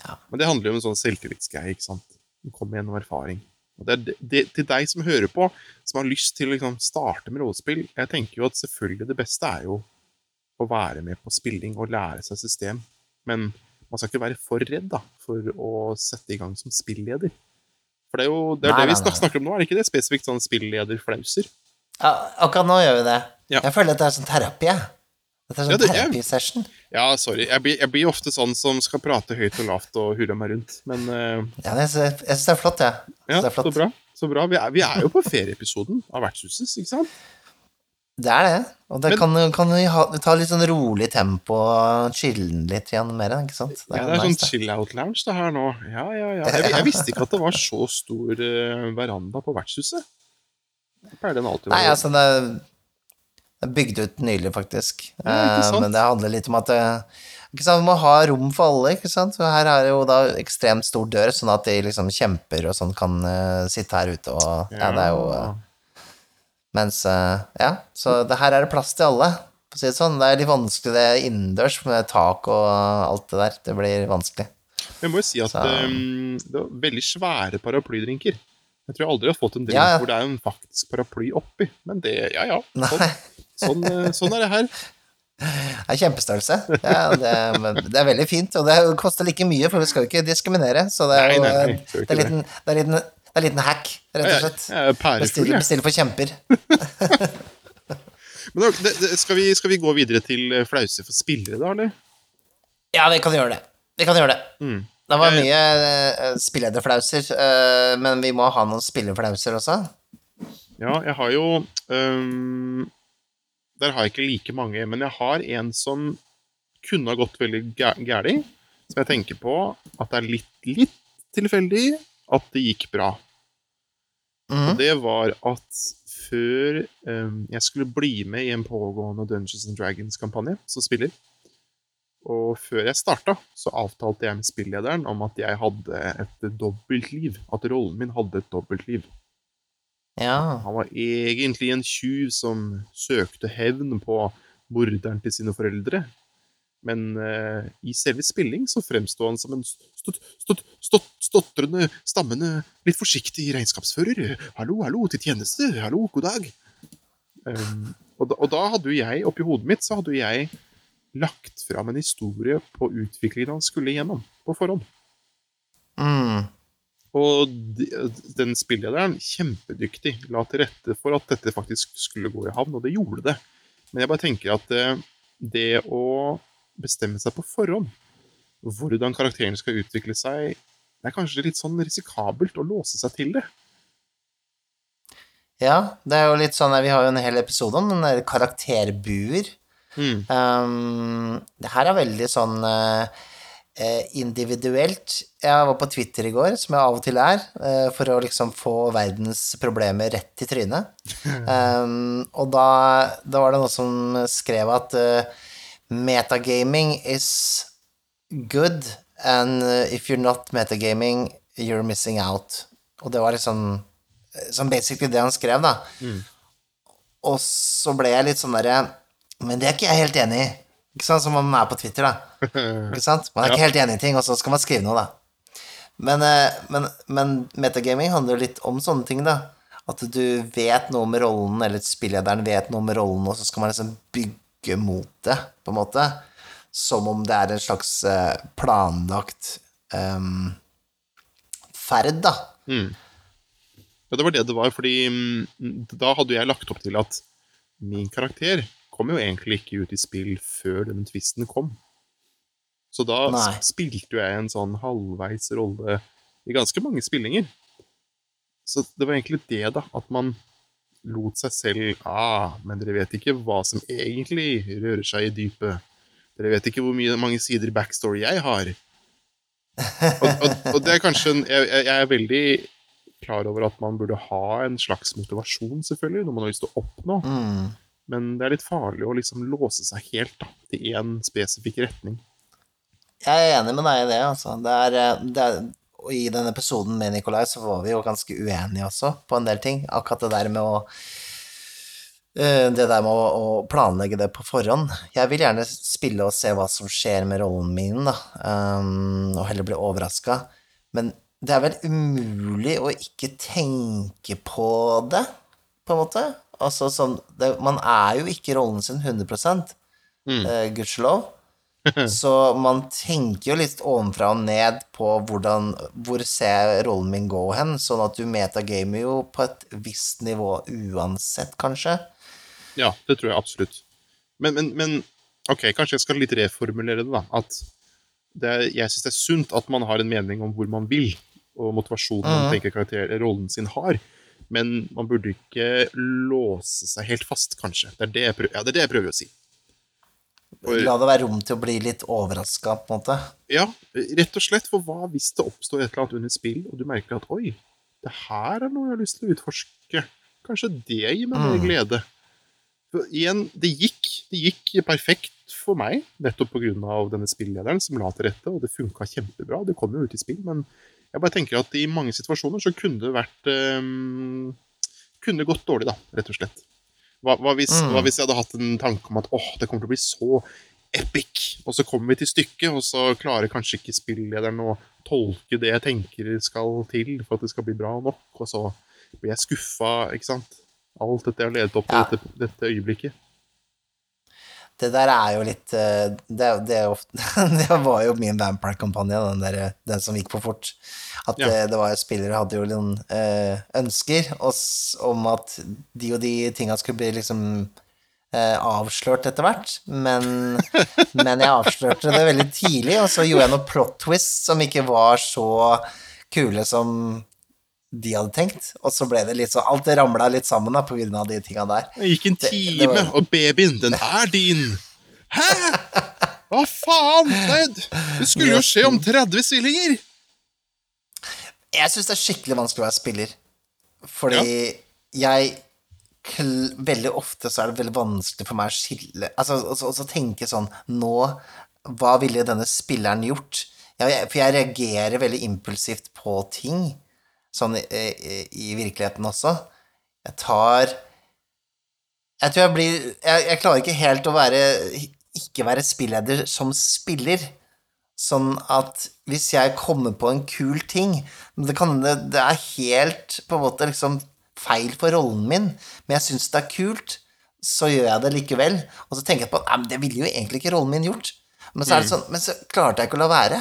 Ja. Men det handler jo om en sånn selvtillitsgreie, ikke sant. Du kommer gjennom erfaring. Og det er det, det, til deg som hører på, som har lyst til å liksom, starte med rollespill, jeg tenker jo at selvfølgelig det beste er jo å være med på spilling og lære seg system, men man skal ikke være for redd da, for å sette i gang som spilleder. For det er jo det, er Nei, det vi nei, snak- nei. snakker om nå, er det ikke det? Spesifikt sånn spillederflauser. Ja, akkurat nå gjør vi det. Ja. Jeg føler at dette er sånn terapi, jeg. Dette er Ja, sånn det- terapisession. Ja, sorry. Jeg blir, jeg blir ofte sånn som skal prate høyt og lavt og hurre meg rundt, men uh... Ja, jeg syns det er flott, jeg. Ja, synes det er så bra. Så bra. Vi er, vi er jo på ferieepisoden av Vertshuset, ikke sant? Det er det. Og det Men- kan, kan vi ha, ta litt sånn rolig tempo og chille litt igjen mer, ikke sant? Det Ja, er, det er sånn nice, det. chill-out-lounge det her nå. Ja, ja, ja. Jeg, jeg visste ikke at det var så stor eh, veranda på vertshuset. Det pleier den alltid å Nei, altså, det er, det er bygd ut nylig, faktisk. Ja, Eh? Men det handler litt om at det, ikke sant, Man må ha rom for alle, ikke sant? Og her er det jo da ekstremt stor dør, sånn at de liksom kjemper og sånn kan uh, sitte her ute og Ja, det er jo eh, Mens eh, Ja, så det her er det plass til alle, for å si det sånn. Det er litt vanskelig det innendørs med tak og alt det der. Det blir vanskelig. Jeg må jo si at ehm, det var veldig svære paraplydrinker. Jeg tror jeg aldri har fått en drink Ja, ja. hvor det er en faktisk paraply oppi. Men det Ja, ja. Sånn, sånn, eh, sånn er det her. det er kjempestørrelse. Ja, det, det er veldig fint, og det koster like mye, for vi skal jo ikke diskriminere. Så det er Nei, nei, nei, eh, det er litt, det er liten, det er en liten hack, rett og slett. jeg er pærefull, Bestille, jeg. for kjemper. Men da, det, det, skal, vi, skal vi gå videre til eh, flause for spillere, da, eller? Ja, vi kan gjøre det. Vi kan gjøre det. Mm. Det var mye uh, spillederflauser, eh, men vi må ha noen spillerflauser også. Ja, jeg har jo um, Der har jeg ikke like mange, men jeg har en som kunne ha gått veldig gæli. Som jeg tenker på at det er litt, litt tilfeldig at det gikk bra. Mm. Og det var at før um, jeg skulle bli med i en pågående Dungeons and Dragons-kampanje som spiller, og før jeg starta, så avtalte jeg med spillederen om at jeg hadde et dobbeltliv. At rollen min hadde et dobbeltliv. Ja. Han var egentlig en tjuv som søkte hevn på morderen til sine foreldre. Men uh, i selve spilling så fremsto han som en stott, stotrende, stammende, litt forsiktig regnskapsfører. 'Hallo, hallo, til tjeneste. Hallo, god dag.' Um, og, da, og da hadde jo jeg, oppi hodet mitt, så hadde jo jeg lagt fram en historie på utviklingen han skulle gjennom, på forhånd. Mm. Og de- den spillederen, kjempedyktig, la til rette for at dette faktisk skulle gå i havn, og det gjorde det. Men jeg bare tenker at det, det å bestemme seg på forhånd hvordan karakteren skal utvikle seg, det er kanskje litt sånn risikabelt å låse seg til det. Ja, det er jo litt sånn Vi har jo en hel episode om den der karakterbuer. Mm. Um, det her er veldig sånn eh, individuelt. Jeg var på Twitter i går, som jeg av og til er, uh, for å liksom få verdens problemer rett i trynet. Um, og da, da var det noen som skrev at eh, metagaming is good, and eh, if you're not metagaming, you're missing out. Og det var liksom Som basically det han skrev, da. Og så ble jeg litt sånn derre Men det er ikke jeg helt enig i. Ikke sant, Som om man er på Twitter, da. Ikke sant? Man er ikke helt enig i ting, og så skal man skrive noe, da. Men, eh, men, men metagaming handler litt om sånne ting, da. At du vet noe om rollen, eller spillederen vet noe om rollen, og så skal man liksom bygge mot det, på en måte. Som om det er en slags eh, planlagt um, ferd, da. Ja, det var det det var, fordi mm, da hadde jeg lagt opp til at min karakter kom jo egentlig ikke ut i spill før denne tvisten kom. Så da Nei. spilte jo jeg en sånn halvveis rolle i ganske mange spillinger. Så det var egentlig det, da, at man lot seg selv Ah, men dere vet ikke hva som egentlig rører seg i dypet. Dere vet ikke hvor mye, mange sider backstory jeg har. Og, og, og det er kanskje en, jeg, jeg jeg er veldig klar over at man burde ha en slags motivasjon, selvfølgelig, når man har lyst til å oppnå. Mm. Men det er litt farlig å liksom låse seg helt da, til én spesifikk retning. Jeg er enig med deg i det, altså. Det er, eh, det er, og I den episoden med Nikolai så var vi jo ganske uenige også på en del ting. Akkurat det der med å eh, Det der med å, å planlegge det på forhånd. Jeg vil gjerne spille og se hva som skjer med rollen min, da, um, og heller bli overraska. Men det er vel umulig å ikke tenke på det, på en måte. Altså sånn det, Man er jo ikke rollen sin 100 Mm. uh, gudskjelov. Så man tenker jo litt ovenfra og ned på hvordan, hvor ser rollen min gå hen, sånn at du metagamer jo på et visst nivå uansett, kanskje. Ja, det tror jeg absolutt. Men, men, men ok, kanskje jeg skal litt reformulere det, da. At det er, jeg syns det er sunt at man har en mening om hvor man vil, og motivasjonen man Mhm. tenker karakter, rollen sin har. Men man burde ikke låse seg helt fast, kanskje. Det er det jeg prøver, ja, det er det jeg prøver å si. For- La det være rom til å bli litt overraska, på en måte. Ja, rett og slett. For hva hvis det oppstår et eller annet under spill, og du merker at oi, det her er noe jeg har lyst til å utforske. Kanskje det gir meg mer Mm. glede. For igjen, det gikk, det gikk perfekt for meg, nettopp pga. denne spillederen som la til rette, og det funka kjempebra. Det kom jo ut i spill, men jeg bare tenker at i mange situasjoner så kunne det vært um, Kunne gått dårlig, da, rett og slett. Hva, hva, hvis, Mm. hva hvis jeg hadde hatt en tanke om at åh, det kommer til å bli så epic, og så kommer vi til stykket, og så klarer kanskje ikke spillederen å tolke det jeg tenker skal til for at det skal bli bra nok, og så blir jeg skuffa, ikke sant? Alt dette har ledet opp til Ja. dette, dette øyeblikket. Det der er jo litt eh, Det, det, ofte, det var jo min Vampire-kampanje, den, der- den som gikk på fort. At Ja. det, det var spillere hadde jo noen eh, ønsker oss om at de og de tinga skulle bli liksom eh, avslørt etter hvert, men, men jeg avslørte det veldig tidlig, og så gjorde jeg noen plot twists som ikke var så kule som de hadde tenkt, og så ble det litt sånn Alt ramla litt sammen da, på grunn av de tinga der. Det gikk en Det- det time, var- og babyen, den er din! Hæ?! Hva faen? Det, det skulle jo skje om 30 stillinger! Jeg syns det er skikkelig vanskelig å være spiller, fordi jeg Veldig ofte så er det veldig vanskelig for meg å skille Altså, også, også tenke sånn Nå, hva ville denne spilleren gjort? Jeg- for jeg reagerer veldig impulsivt på ting, sånn i, i, i virkeligheten også. Jeg tar Jeg tror jeg blir Jeg, jeg klarer ikke helt å være Ikke være spilleder som spiller. Sånn at hvis jeg kommer på en kul ting Det, kan, det, er helt på en måte liksom feil for rollen min, men jeg syns det er kult, så gjør jeg det likevel. Og så tenker jeg på at det ville jo egentlig ikke rollen min gjort. Men så, det sånn, men så klarte jeg ikke å la være.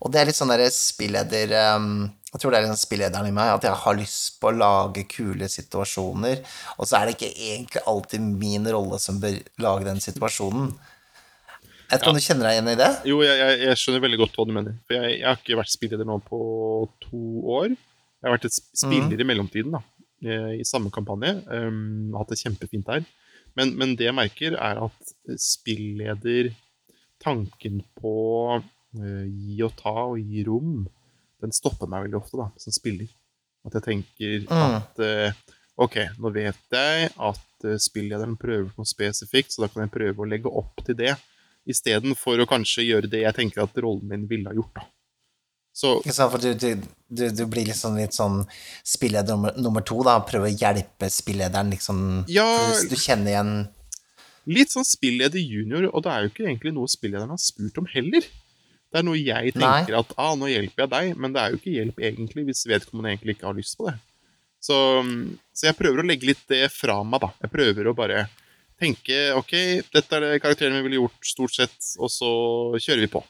Og det er litt sånn derre spilleder um, Jeg tror det er den spillederen i meg, at jeg har lyst på å lage kule situasjoner, og så er det ikke egentlig alltid min rolle som bør lage den situasjonen. Jeg vet ikke om du kjenner deg igjen i det? Jo, jeg, jeg, jeg skjønner veldig godt hva du mener. For jeg, jeg har ikke vært spilleder nå på to år. Jeg har vært et spiller spiller i mellomtiden, da. eh, I samme kampanje. Um, hatt det kjempefint der. Men, men det jeg merker, er at spilleder Tanken på uh, gi og ta og gi rom, den stopper meg veldig ofte, da, som spiller. At jeg tenker Mm. at uh, OK, nå vet jeg at uh, spillederen prøver noe spesifikt, så da kan jeg prøve å legge opp til det istedenfor å kanskje gjøre det jeg tenker at rollen min ville ha gjort. da. Så for du, du, du, du blir liksom litt sånn spilleder nummer, nummer to, da. Prøve å hjelpe spillederen, liksom. Ja. Du kjenner igjen litt sånn spilleder junior, og det er jo ikke egentlig noe spillederen har spurt om heller. Det er noe jeg tenker at ah, nå hjelper jeg deg, men det er jo ikke hjelp egentlig hvis vedkommende egentlig ikke har lyst på det. Så, så jeg prøver å legge litt det fra meg, da. Jeg prøver å bare tenke ok, dette er det karakteren vi ville gjort, stort sett, og så kjører vi på.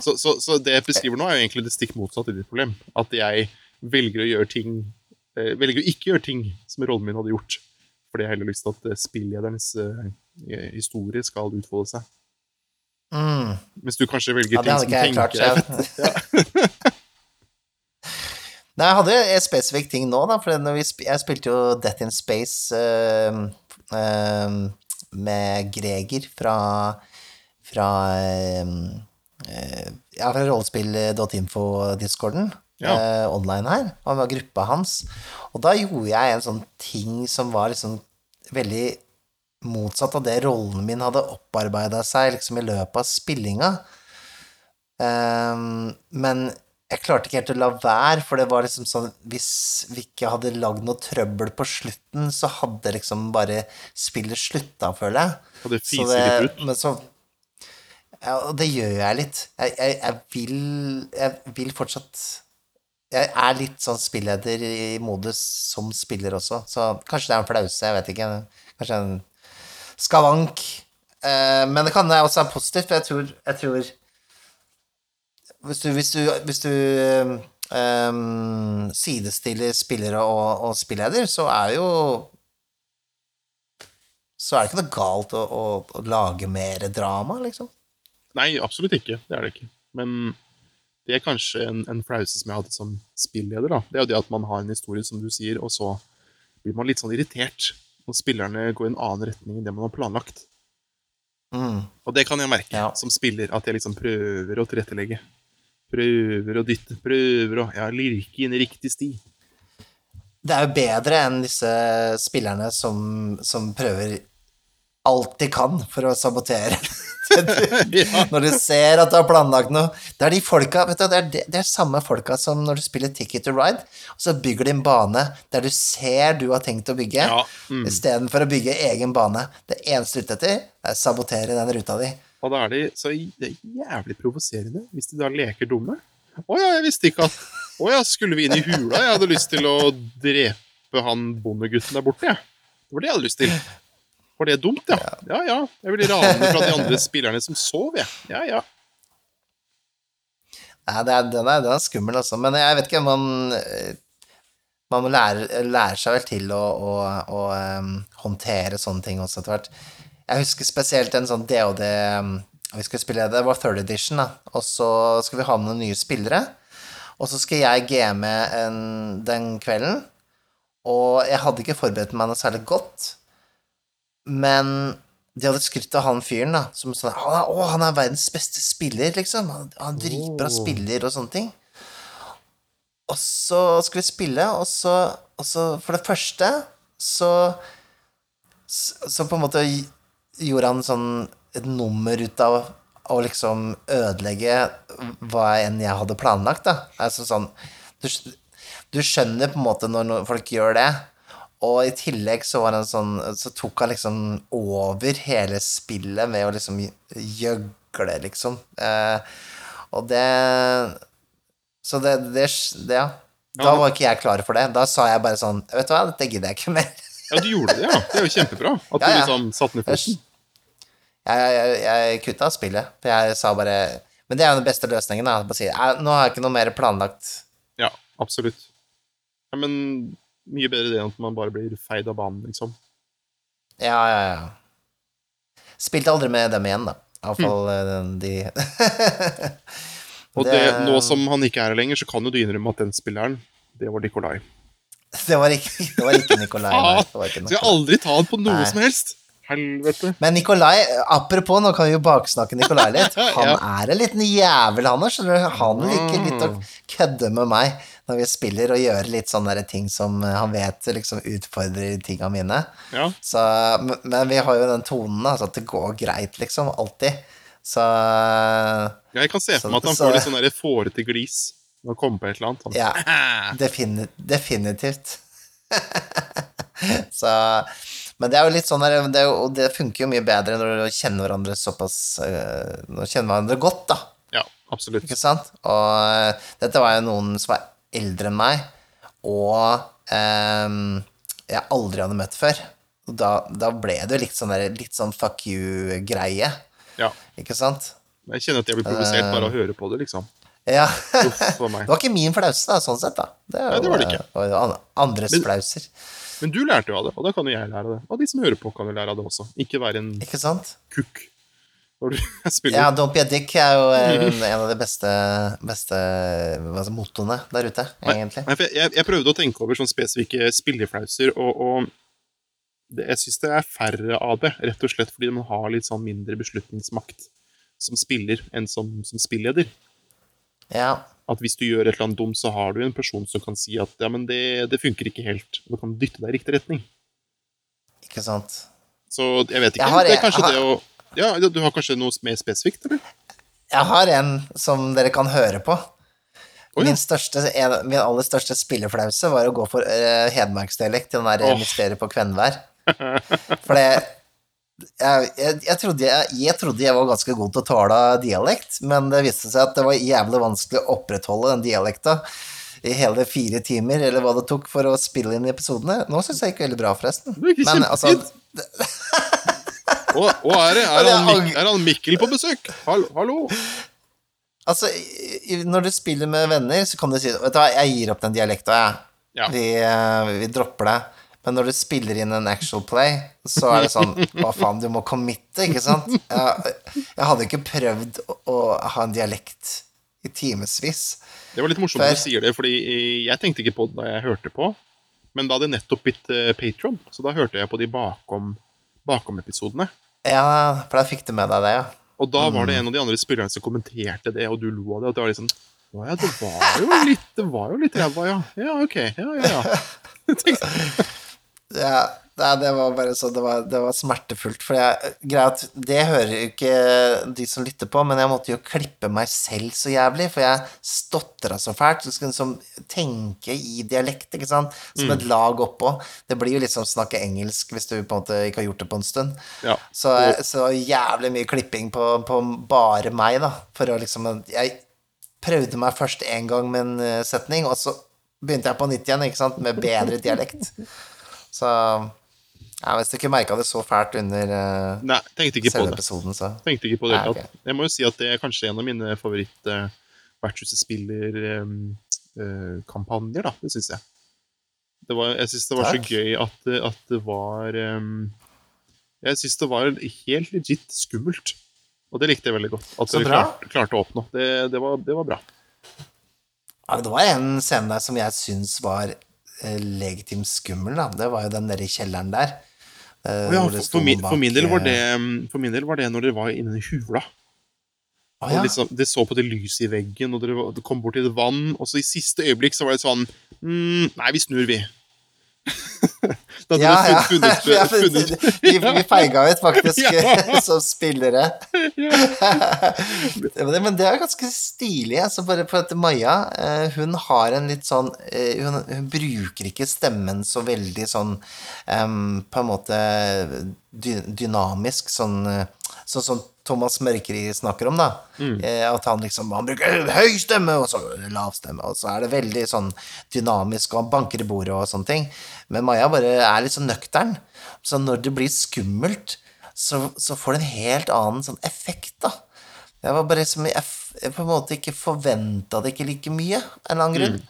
Så, så, så det jeg beskriver nå, er jo egentlig det stikk motsatte i ditt problem. At jeg velger å gjøre ting eh, Velger å ikke gjøre ting som rollen min hadde gjort. Fordi jeg heller lyst til at eh, spillederens eh, historie skal utfolde seg. Mm, Hvis du kanskje velger Ja, ting som jeg klart ja. Nei, jeg hadde en spesifikk ting nå, da. For når vi sp jeg spilte jo Death in Space eh, eh, med Greger fra fra eh, ja, fra rollespill.info-discorden Ja. eh, online her. Han var gruppa hans. Og da gjorde jeg en sånn ting som var liksom veldig motsatt av det rollen min hadde opparbeida seg liksom i løpet av spillinga. Um, men jeg klarte ikke helt å la være, for det var liksom sånn Hvis vi ikke hadde lagd noe trøbbel på slutten, så hadde liksom bare spillet slutta, føler jeg. Og det fiser litt ut. Men så Ja, og det gjør jeg litt. Jeg, jeg, jeg vil Jeg vil fortsatt Jeg er litt sånn spilleder i modus som spiller også, så kanskje det er en flause, jeg vet ikke. Kanskje en skavank. Eh, men det kan også være positivt, for jeg tror, jeg tror Hvis du, hvis du, hvis du um, sidestiller spillere og, og spilleder, så er jo så er det ikke noe galt å, å, å lage mer drama, liksom. Nei, absolutt ikke. Det er det ikke. Men det er kanskje en, en flause som jeg hadde som spilleder. da. Det er jo det at man har en historie, som du sier, og så blir man litt sånn irritert når spillerne går i en annen retning enn det man har planlagt. Mm. Og det kan jeg merke Ja. som spiller, at jeg liksom prøver å tilrettelegge. Prøver å dytte, prøver å ja, lirke inn i riktig sti. Det er jo bedre enn disse spillerne som, som prøver alt de kan for å sabotere. Når du ser at du har planlagt noe. Det er de folka, vet du, det er, de, det er samme folka som når du spiller Ticket to Ride, og så bygger de en bane der du ser du har tenkt å bygge, Ja, mm. istedenfor å bygge egen bane. Det eneste du er ute etter, er å sabotere den ruta di. Og da er de så det er jævlig provoserende hvis de da leker dumme. Å ja, jeg visste ikke at Å ja, skulle vi inn i hula? Jeg hadde lyst til å drepe han bondegutten der borte, jeg. Det var det jeg hadde lyst til. Var det dumt, ja? Ja ja. Jeg ville rane fra de andre spillerne som sov, jeg. Ja ja. Nei, det er, den, er, den er skummel, altså. Men jeg vet ikke, man Man må lære, lære seg vel til å, å, å um, håndtere sånne ting også etter hvert. Jeg husker spesielt en sånn DOD Vi skulle spille Det var third edition, da. Og så skulle vi ha med noen nye spillere. Og så skal jeg game en, den kvelden. Og jeg hadde ikke forberedt meg noe særlig godt. Men de hadde skrytt av han fyren, da. Som sånn han er, 'Å, han er verdens beste spiller', liksom. Han, han er dritbra Oh. spiller og sånne ting. Og så skulle vi spille, og så, og så For det første så Så på en måte gjorde han sånn et nummer ut av å liksom ødelegge hva enn jeg hadde planlagt, da. Altså sånn Du, du skjønner på en måte når folk gjør det. Og i tillegg så sånn Så tok han liksom over hele spillet med å liksom gjøgle, liksom. Eh, og det Så det, det, det Ja. Da Ja. var ikke jeg klar for det. Da sa jeg bare sånn Vet du hva, dette gidder jeg ikke mer. Ja, du gjorde det, ja. Det er jo kjempebra. At du Ja, ja. liksom satte ned foten. Jeg, jeg, jeg kutta spillet. For jeg sa bare Men det er jo den beste løsningen. Da. Bare si, "Nei, nå har jeg ikke noe mer planlagt. Ja, absolutt. Ja, men mye bedre det enn at man bare blir feid av banen, liksom. Ja, ja, ja. Spilte aldri med dem igjen, da. Iallfall mm. de Og det, nå som han ikke er her lenger, så kan jo du innrømme at den spilleren, det var Nikolai. Det var ikke, det var ikke Nikolai. Nei, det var ikke Skal aldri ta han på noe Nei. som helst? Helvete. Men Nikolai, apropos, nå kan vi jo baksnakke Nikolai litt. Han Ja. er en liten jævel, han òg, skjønner du. Han liker litt å kødde med meg når vi spiller, og gjøre litt sånne ting som han vet liksom utfordrer tinga mine. Ja. Så, men- vi har jo den tonen, altså, at det går greit, liksom. Alltid. Så ja, jeg kan se for meg at han så- får litt sånn fårete glis når han kommer på et eller annet. Han. ja, defini definitivt. så Men det er jo litt sånn der, det, jo, og det funker jo mye bedre når du kjenner hverandre såpass eh, Når du kjenner hverandre godt, da. Ja, absolutt. Ikke sant? Og eh, dette var jo noen som var eldre enn meg, og ehm, jeg aldri hadde møtt før. Og da, da ble det jo litt sånn, der, litt sånn fuck you-greie, Ja. ikke sant? Jeg kjenner at jeg blir provosert bare av å høre på det, liksom. Ja. Uff. Det var ikke min flause, da, sånn sett, da. Det, Nei, det var det ikke. eh, jo an- andres Men- flauser. Men du lærte jo av det, og da kan jo jeg lære av det. Og de som hører på, kan jo lære av det også. Ikke være en Ikke kukk når du spiller. Ja, Don't be a dick er jo en, en av de beste, beste altså, mottoene der ute, egentlig. Nei, jeg, jeg prøvde å tenke over sånne spesifikke spilleflauser, og, og det, jeg syns det er færre av det, rett og slett fordi man har litt sånn mindre beslutningsmakt som spiller enn som, som spilleder. Ja. At hvis du gjør et eller annet dumt, så har du en person som kan si at ja, men det, det funker ikke helt, og kan dytte deg i riktig retning. Ikke sant? Så jeg vet ikke. Jeg har- det er kanskje jeg har- det å Ja, du har kanskje noe mer spesifikt, eller? Jeg har en som dere kan høre på. Oh, ja. Min, største, en, min aller største spilleflause var å gå for uh, hedmarksdialekt i den der oh. Mysteriet på Kvenvær. For det jeg, jeg, jeg, trodde jeg, trodde jeg var ganske god til å tale dialekt, men det viste seg at det var jævlig vanskelig å opprettholde den dialekta i hele fire timer, eller hva det tok for å spille inn episodene. Nå syns jeg gikk veldig bra, forresten. Men altså. Og, og er, det, er, han, er han Mikkel på besøk? Hallo? hallo? Altså, når du spiller med venner, så kan du si Vet du hva, jeg gir opp den dialekta, jeg. Ja. Vi, eh, vi dropper det. Men når du spiller inn en actual play, så er det sånn Hva faen, du må committe, ikke sant? Jeg, jeg hadde ikke prøvd å, å ha en dialekt i timevis. Det var litt morsomt at du sier det, fordi jeg tenkte ikke på det da jeg hørte på. Men da hadde jeg nettopp blitt uh, patron, så da hørte jeg på de bakom, bakom-episodene. Ja, for da fikk du med deg det, ja. Og da var Mm. det en av de andre spillerne som kommenterte det, og du lo av det. Og det var liksom Å ja, det var jo litt Det var jo litt ræva, ja. Ja, ok. Ja, ja, ja. Ja det, det var bare så Det var, det var smertefullt. For jeg, greit, det hører jo ikke de som lytter på, men jeg måtte jo klippe meg selv så jævlig, for jeg stotra så fælt. Så skulle liksom tenke i dialekt, ikke sant, som et lag oppå. Det blir jo litt som å snakke engelsk hvis du på en måte ikke har gjort det på en stund. Ja. Så, så jævlig mye klipping på, på bare meg, da, for å liksom Jeg prøvde meg først én gang med en eh, setning, og så begynte jeg på nytt igjen, ikke sant, med bedre dialekt. Så ja, Hvis du ikke merka det så fælt under uh, Nei, tenkte ikke på det. episoden, så Tenkte ikke på det. Nei, okay. Jeg må jo si at det er kanskje en av mine favoritt uh, uh, da. Det syns jeg. Det var, jeg syns det var Takk. så gøy at, at det var um, Jeg syns det var helt legit skummelt. Og det likte jeg veldig godt. At dere klarte, klarte å oppnå. Det, det, var, det var bra. Ja, det var en scene der som jeg syns var eh, legitimt skummel, da. Det var jo den der i kjelleren der. Og ja, for, for, min, bak, for, min del var eh, det, for min del var det når dere var inne i hula. Ah, ja. liksom, det så på det lyset i veggen, og dere det kom bort til et vann, og så i siste øyeblikk så var det sånn mm, Nei, vi snur, vi. da hadde Ja, ja. funnet, Ja, funnet, vi, vi feiga ut, faktisk, Ja. som spillere. Men det- er ganske stilig. Altså bare for at Maja eh, hun har en litt sånn eh, hun, hun bruker ikke stemmen så veldig sånn um, På en måte dy dynamisk, sånn sånn, Sånn som Thomas Mørkeri snakker om, da. Mm. at han liksom Han bruker høy stemme, og så lav stemme, og så er det veldig sånn dynamisk, og han banker i bordet og sånne ting. Men Maja bare er litt sånn nøktern. Så når det blir skummelt, så, så får det en helt annen sånn effekt, da. Jeg var bare som Jeg, jeg på en måte ikke forventa det ikke like mye, av en eller annen grunn.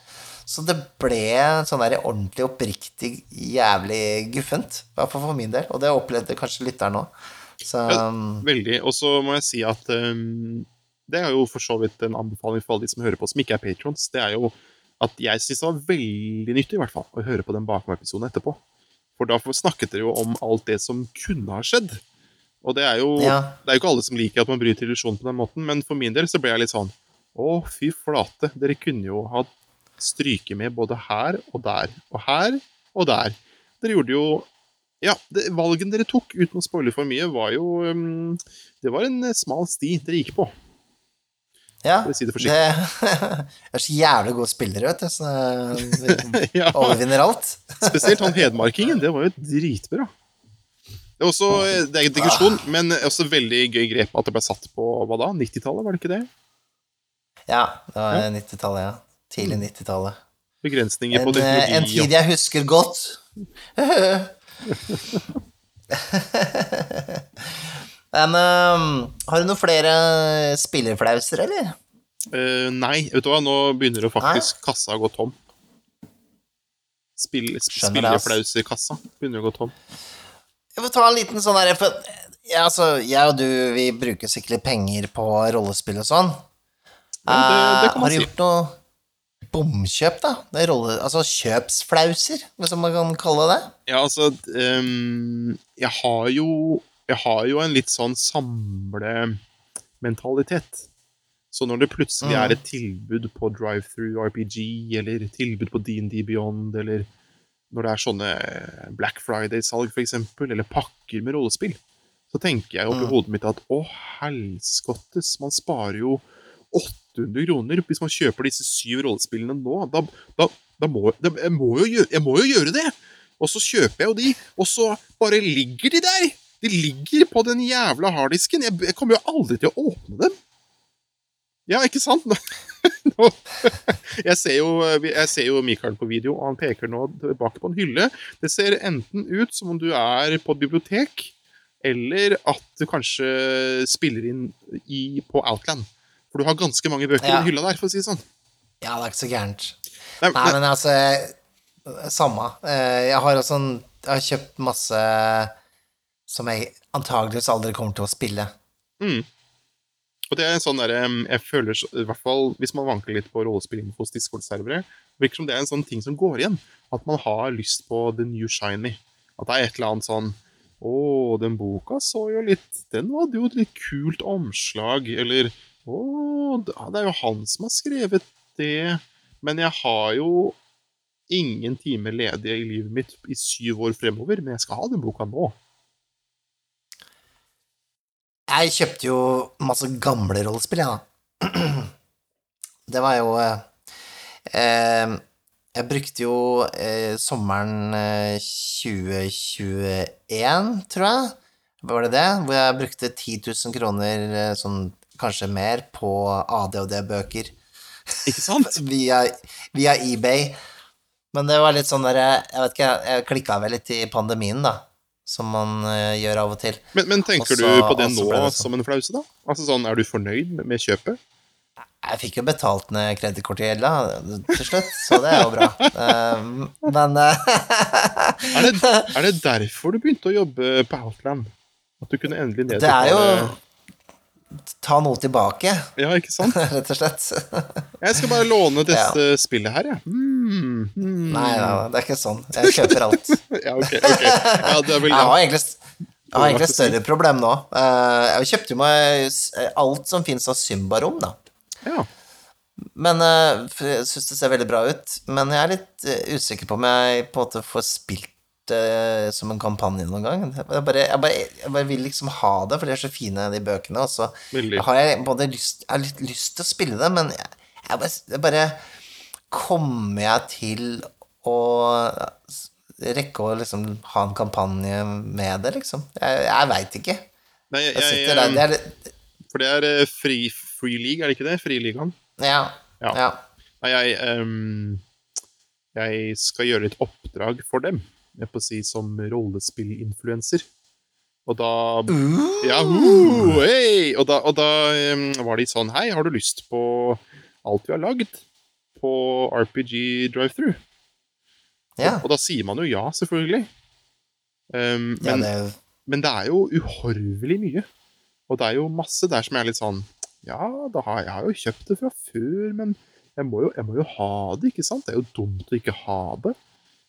Så det ble sånn der ordentlig oppriktig jævlig guffent. I hvert fall for min del. Og det opplevde kanskje lytteren òg. Så ja, Veldig. Og så må jeg si at um, det er jo for så vidt en anbefaling for alle de som hører på, som ikke er patrons. Det er jo at jeg syns det var veldig nyttig, i hvert fall, å høre på den bakom-episoden etterpå. For da snakket dere jo om alt det som kunne ha skjedd. Og det er jo Ja. det er jo ikke alle som liker at man bryter illusjonen på den måten, men for min del så ble jeg litt sånn Å, fy flate. Dere kunne jo ha stryket med både her og der, og her og der. Dere gjorde jo Ja, det, valgen dere tok, uten å spoile for mye, var jo um, Det var en eh, smal sti dere gikk på. ja. For å si det Det jeg er så jævlig gode spillere, vet du. Så de Ja, overvinner alt. spesielt han hedmarkingen. Det var jo dritbra. Det er også, eh, det er en digresjon, men også veldig gøy grep at det ble satt på hva da? 90-tallet, var det ikke det? Ja, det var 90-tallet, ja. Tidlig 90-tallet. Begrensninger på eh, en tid jeg husker godt. Men um, har du noen flere spillerflauser, eller? Uh, nei, vet du hva, nå begynner det faktisk kassa å gå tom. Spill, det, ass. Begynner å gå tom. Jeg får ta en liten sånn for, ja, altså, Jeg og du, vi bruker sikkert penger på rollespill og sånn. Det, det kan man man har du si. gjort noe bomkjøp, da? Det rolle, altså kjøpsflauser, hvis man kan kalle det? Ja, altså um, jeg, har jo, jeg har jo en litt sånn samlementalitet. Så når det plutselig Mm. er et tilbud på drive-through RPG, eller tilbud på D&D Beyond, eller når det er sånne Black Friday-salg, eksempel, eller pakker med rollespill, så tenker jeg oppi Mm. hodet mitt at å, helskottes, man sparer jo 800 kroner hvis man kjøper disse syv rollespillene nå. Da, da, da må, da, jeg, må jo jeg må jo gjøre det! Og så kjøper jeg jo de, og så bare ligger de der! De ligger på den jævla harddisken. Jeg, jeg kommer jo aldri til å åpne dem. Ja, ikke sant? Nå, jeg, ser jo, jeg ser jo Mikael på video, og han peker nå tilbake på en hylle. Det ser enten ut som om du er på et bibliotek, eller at du kanskje spiller inn i, på Outland. For du har ganske mange bøker Ja. i hylla der, for å si det sånn. Ja, det er ikke så gærent. Nei, Nei, nei, men altså Samme. Eh, Jeg har også en, Jeg har kjøpt masse som jeg antageligvis aldri kommer til å spille. Mm. Og det er en sånn derre Jeg føler i hvert fall Hvis man vanker litt på rollespilling hos Discord-servere, virker som det er en sånn ting som går igjen. At man har lyst på the new shiny. At det er et eller annet sånn Å, den boka så jo litt Den hadde jo et litt kult omslag. Eller Å, det er jo han som har skrevet det. Men jeg har jo ingen timer ledige i livet mitt i syv år fremover. Men jeg skal ha den boka nå. Jeg kjøpte jo masse gamle rollespill, jeg, da. Det var jo eh, eh, Jeg brukte jo eh, sommeren eh, 2021, tror jeg, var det det? Hvor jeg brukte 10 000 kroner, eh, sånn kanskje mer, på ADHD-bøker Ikke sant? via, via eBay. Men det var litt sånn der Jeg vet ikke, jeg klikka vel litt i pandemien, da. Som man uh, gjør av og til. Men, men tenker også, du på det nå det sånn. som en flause, da? Altså sånn, Er du fornøyd med, med kjøpet? Jeg fikk jo betalt ned kredittkortgjelda til slutt, så det er jo bra. Uh, Men uh, Er det, er det derfor du begynte å jobbe på Outland? At du kunne endelig Det er jo Ta noe tilbake, Ja, ikke sant? rett og slett. Jeg skal bare låne dette spillet her, jeg. Mm, mm. Nei, nei, det er ikke sånn. Jeg kjøper alt. Ja, ok. okay. Ja, er Jeg har egentlig, jeg har egentlig større problem nå. Eh, Jeg kjøpte jo meg alt som fins av Symbarom, da. Ja. Men eh, jeg syns det ser veldig bra ut. Men jeg er litt eh, usikker på om jeg på en måte får spilt det som en kampanje noen gang. Jeg bare, jeg, bare, jeg bare vil liksom ha det, for de er så fine, de bøkene. Og så har jeg både lyst, jeg har litt lyst til å spille det, men jeg, jeg, bare, bare Kommer jeg til å rekke å liksom ha en kampanje med det, liksom? Jeg, jeg veit ikke. Nei, jeg, sitter der det er litt, For det er eh, free, free league, er det ikke det? Friligaen? Ja. Ja. ja. Nei, jeg um, Jeg skal gjøre et oppdrag for dem. Jeg får si som rollespillinfluenser. Og da Ja, uh, hei! Og da, og da um, var de sånn Hei, har du lyst på alt vi har lagd på RPG drive-through? ja. Og da sier man jo ja, selvfølgelig. Ja men, det, men det er jo uhorvelig mye. Og det er jo masse der som er litt sånn Ja, da har, jeg har jo kjøpt det fra før, men jeg må, jo, jeg må jo ha det, ikke sant? Det er jo dumt å ikke ha det.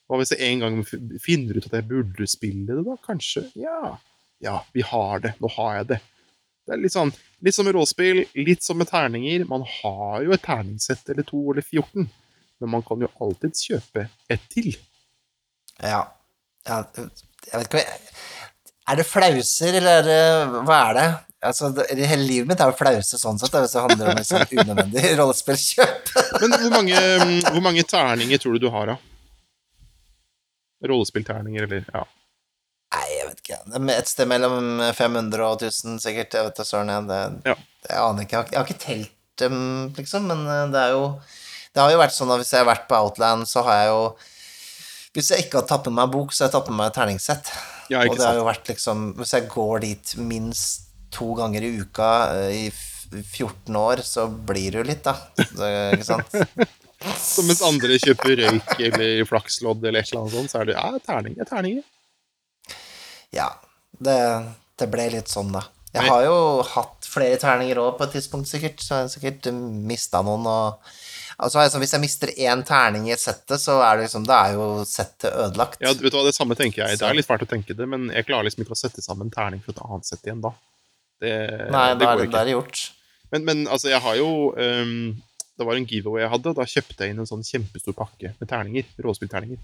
Hva hvis jeg en gang finner ut at jeg burde spille det, da? Kanskje? Ja. Ja, vi har det. Nå har jeg det. Det er litt sånn Litt som med råspill, litt som med terninger. Man har jo et terningssett eller to eller 14, men man kan jo alltids kjøpe et til. ja. ja. Jeg vet ikke hva jeg- Er det flauser, eller er Hva er det? Altså, det, hele livet mitt er jo flause sånn sett, hvis det handler om sånt unødvendig rollespillkjøp. Men hvor mange, hvor mange terninger tror du du har, da? Rollespillterninger, eller Ja. Nei, jeg vet ikke. Et sted mellom 500 og 1000, sikkert. Jeg vet da søren. jeg. Det, Ja. Jeg aner ikke. Jeg har, jeg har ikke telt dem, liksom, men eh, det er jo Det har jo vært sånn at hvis jeg har vært på Outland, så har jeg jo Hvis jeg ikke har med meg bok, så har jeg med meg et terningssett. Ja, og det har jo vært liksom Hvis jeg går dit minst to ganger i uka eh, i 14 år, så blir jo litt, da. Det, ikke sant? Så mens andre kjøper røyk eller flakslodd eller et eller annet sånt, så er det ja, terninger, terninger. Ja. Det, det ble litt sånn, da. Jeg har jo hatt flere terninger òg på et tidspunkt, sikkert. Så jeg har sikkert mista noen og Altså, altså, hvis jeg mister én terning i et settet, så er det liksom Da er jo settet ødelagt. Ja, vet du hva, Det samme tenker jeg. Det er litt fælt å tenke det, men jeg klarer liksom ikke å sette sammen terning for et annet sett igjen da. Det, Nei, det da er det, da er gjort. Men, men altså, jeg har jo ehm, Det var en giveaway jeg hadde, og da kjøpte jeg inn en sånn kjempestor pakke med terninger. Råspillterninger.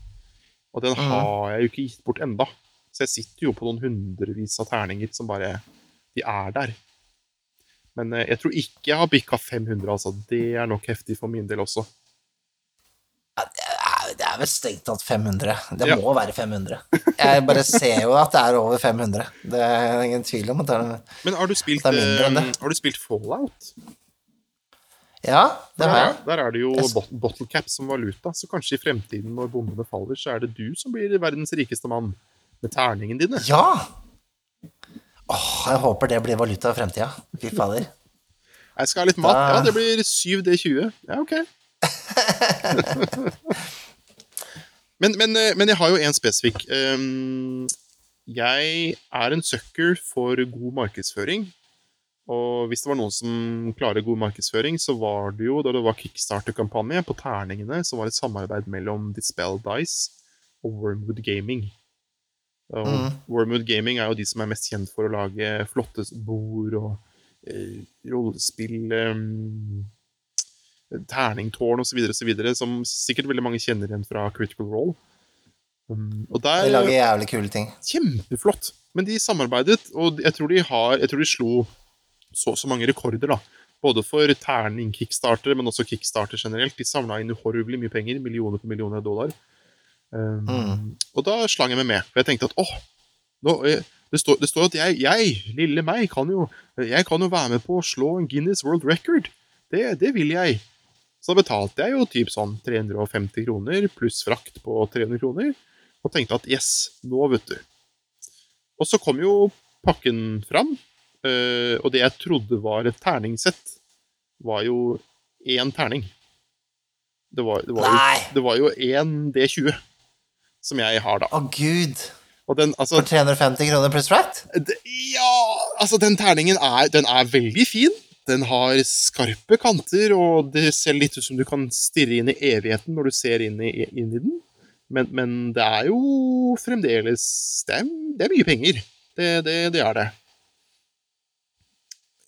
Og den Mhm. har jeg jo ikke gitt bort enda. Så jeg sitter jo på noen hundrevis av terninger som bare De er der. Men eh, jeg tror ikke jeg har bikka 500, altså. Det er nok heftig for min del også. Ja, Det er, det er vel strengt tatt 500. Det Ja. må være 500. Jeg bare ser jo at det er over 500. Det er ingen tvil om at det er Men har du spilt, eh, har du spilt Fallout? Ja, det har jeg. Der, der er det jo bot bottle cap som valuta, så kanskje i fremtiden, når bombene faller, så er det du som blir verdens rikeste mann. Med terningene dine. Ja! Åh, jeg håper det blir valuta i fremtida. Fy fader. Jeg skal ha litt mat. Da- Ja, det blir 7D20. Ja, ok. men, men, eh, men jeg har jo en spesifikk. Um, jeg er en sucker for god markedsføring. Og hvis det var noen som klarer god markedsføring, så var det jo da det var kickstarter-kampanje på terningene, så var det et samarbeid mellom Dispel Dice og Wormwood Gaming. Og mm. Wormwood Gaming er jo de som er mest kjent for å lage flotte bord og eh, rollespill um, Terningtårn osv., osv., som sikkert veldig mange kjenner igjen fra Critical Role. Um, og der De lager jævlig kule ting. Kjempeflott! Men de samarbeidet, og jeg tror de har Jeg tror de slo så og så mange rekorder, da. Både for terning-kickstarter, men også kickstarter generelt. De samla inn uhorvelig mye penger. Millioner på millioner av dollar. Um, Mm. Og da slang jeg meg med. For jeg tenkte at åh, nå, eh, det, står, det står at jeg, jeg, lille meg, kan jo, jeg kan jo være med på å slå en Guinness World Record. Det, det vil jeg. Så da betalte jeg jo typ sånn 350 kroner pluss frakt på 300 kroner. Og tenkte at yes, nå, vet du. Og så kom jo pakken fram. Eh, og det jeg trodde var et terningsett, var jo én terning. Det var, det var, jo, det var jo én D20 som jeg har, da. Å, gud. Og den, altså, For 350 kroner pluss frakt? Ja, altså, den terningen er, den er veldig fin. Den har skarpe kanter, og det ser litt ut som du kan stirre inn i evigheten når du ser inn i, inn i den. Men, men det er jo fremdeles Det er, det er mye penger. Det, det, det er det.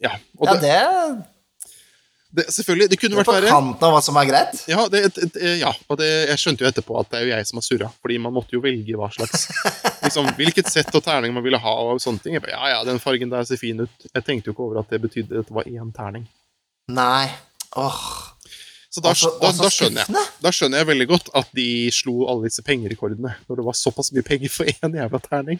Ja, Ja, det, det, selvfølgelig, det kunne det er verre. på kanten av hva som er greit. Ja, det, det, ja og det, jeg skjønte jo etterpå at det er jo jeg som har surra. Fordi man måtte jo velge hva slags liksom, Hvilket sett og terning man ville ha. og sånne ting. Bare, ja, ja, den fargen der ser fin ut. Jeg tenkte jo ikke over at det betydde at det var én terning. Nei. Åh. Så da, Også- da, da, skjønner jeg, da skjønner jeg veldig godt at de slo alle disse pengerekordene. Når det var såpass mye penger for én jævla terning.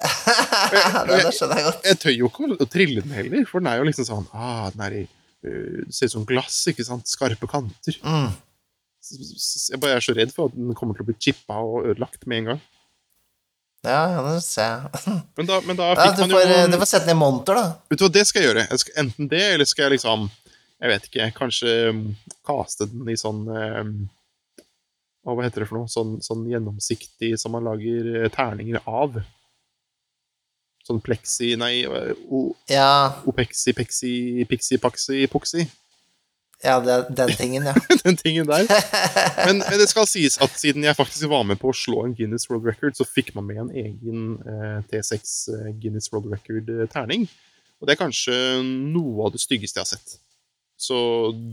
Det, det skjønner jeg godt. Jeg tør jo ikke å trille den heller, for den er jo liksom sånn ah, den er i, uh, ser ut som glass, ikke sant? Skarpe kanter. Mm. Jeg bare er så redd for at den kommer til å bli chippa og ødelagt med en gang. Ja, ja, det ser jeg. Men da, men da Ja, fikk du, man jo eh, du får sette den i monter, da. Vet du hva, det skal jeg gjøre. Jeg skal, enten det, eller skal jeg liksom Jeg vet ikke, kanskje um, kaste den i sånn um, Hva heter det for noe? Sånn, sånn gjennomsiktig som man lager eh, terninger av. Sånn pleksi Nei, eh, o, Ja, opexi, pexi, pixi, paxi, poxi. ja det, den tingen, ja. Den tingen der. Men, men det skal sies at siden jeg faktisk var med på å slå en Guinness World Record, så fikk man med en egen eh, T6 eh, Guinness World Record-terning. Og det er kanskje noe av det styggeste jeg har sett. Så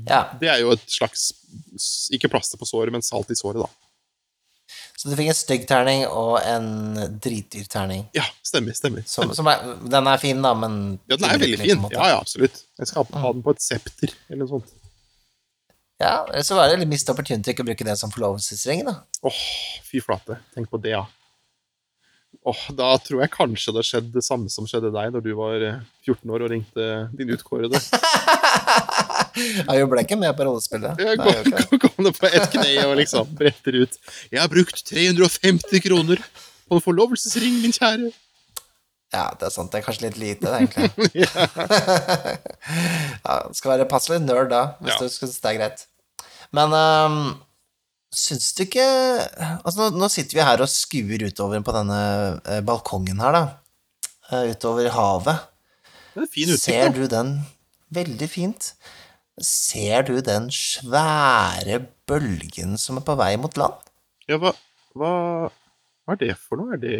Ja. det er jo et slags Ikke plaster på såret, men salt i såret, da. Så du fikk en stygg terning og en dritdyr terning. Ja, stemmer. stemmer. Som, som er, den er fin, da, men Ja, den er veldig fin. Ja, ja, absolutt. Jeg skal ha ha den på et septer, eller noe sånt. Ja, eller så var det litt mist opportunity ikke å bruke det som forlovelsesring, da. Åh, fy flate. Tenk på det, ja. Åh, da tror jeg kanskje det skjedde det samme som skjedde deg når du var eh, 14 år og ringte din utkårede. jeg ble ikke med på rollespillet. Jeg Nei, ok. kom, kom ned på ett kne og liksom bretter ut. Jeg har brukt 350 kroner på en forlovelsesring, min kjære. Ja, det er sant. Det er kanskje litt lite, det, egentlig. ja, det skal være passelig nerd da, hvis Ja. du syns det er greit. Men um, syns du ikke Altså, nå, sitter vi her og skuer utover på denne eh, balkongen her, da. Eh, utover havet. Det er fin utsikt, Ser du den Veldig fint. Ser du den svære bølgen som er på vei mot land? Ja, hva, hva, hva er det for noe? Er det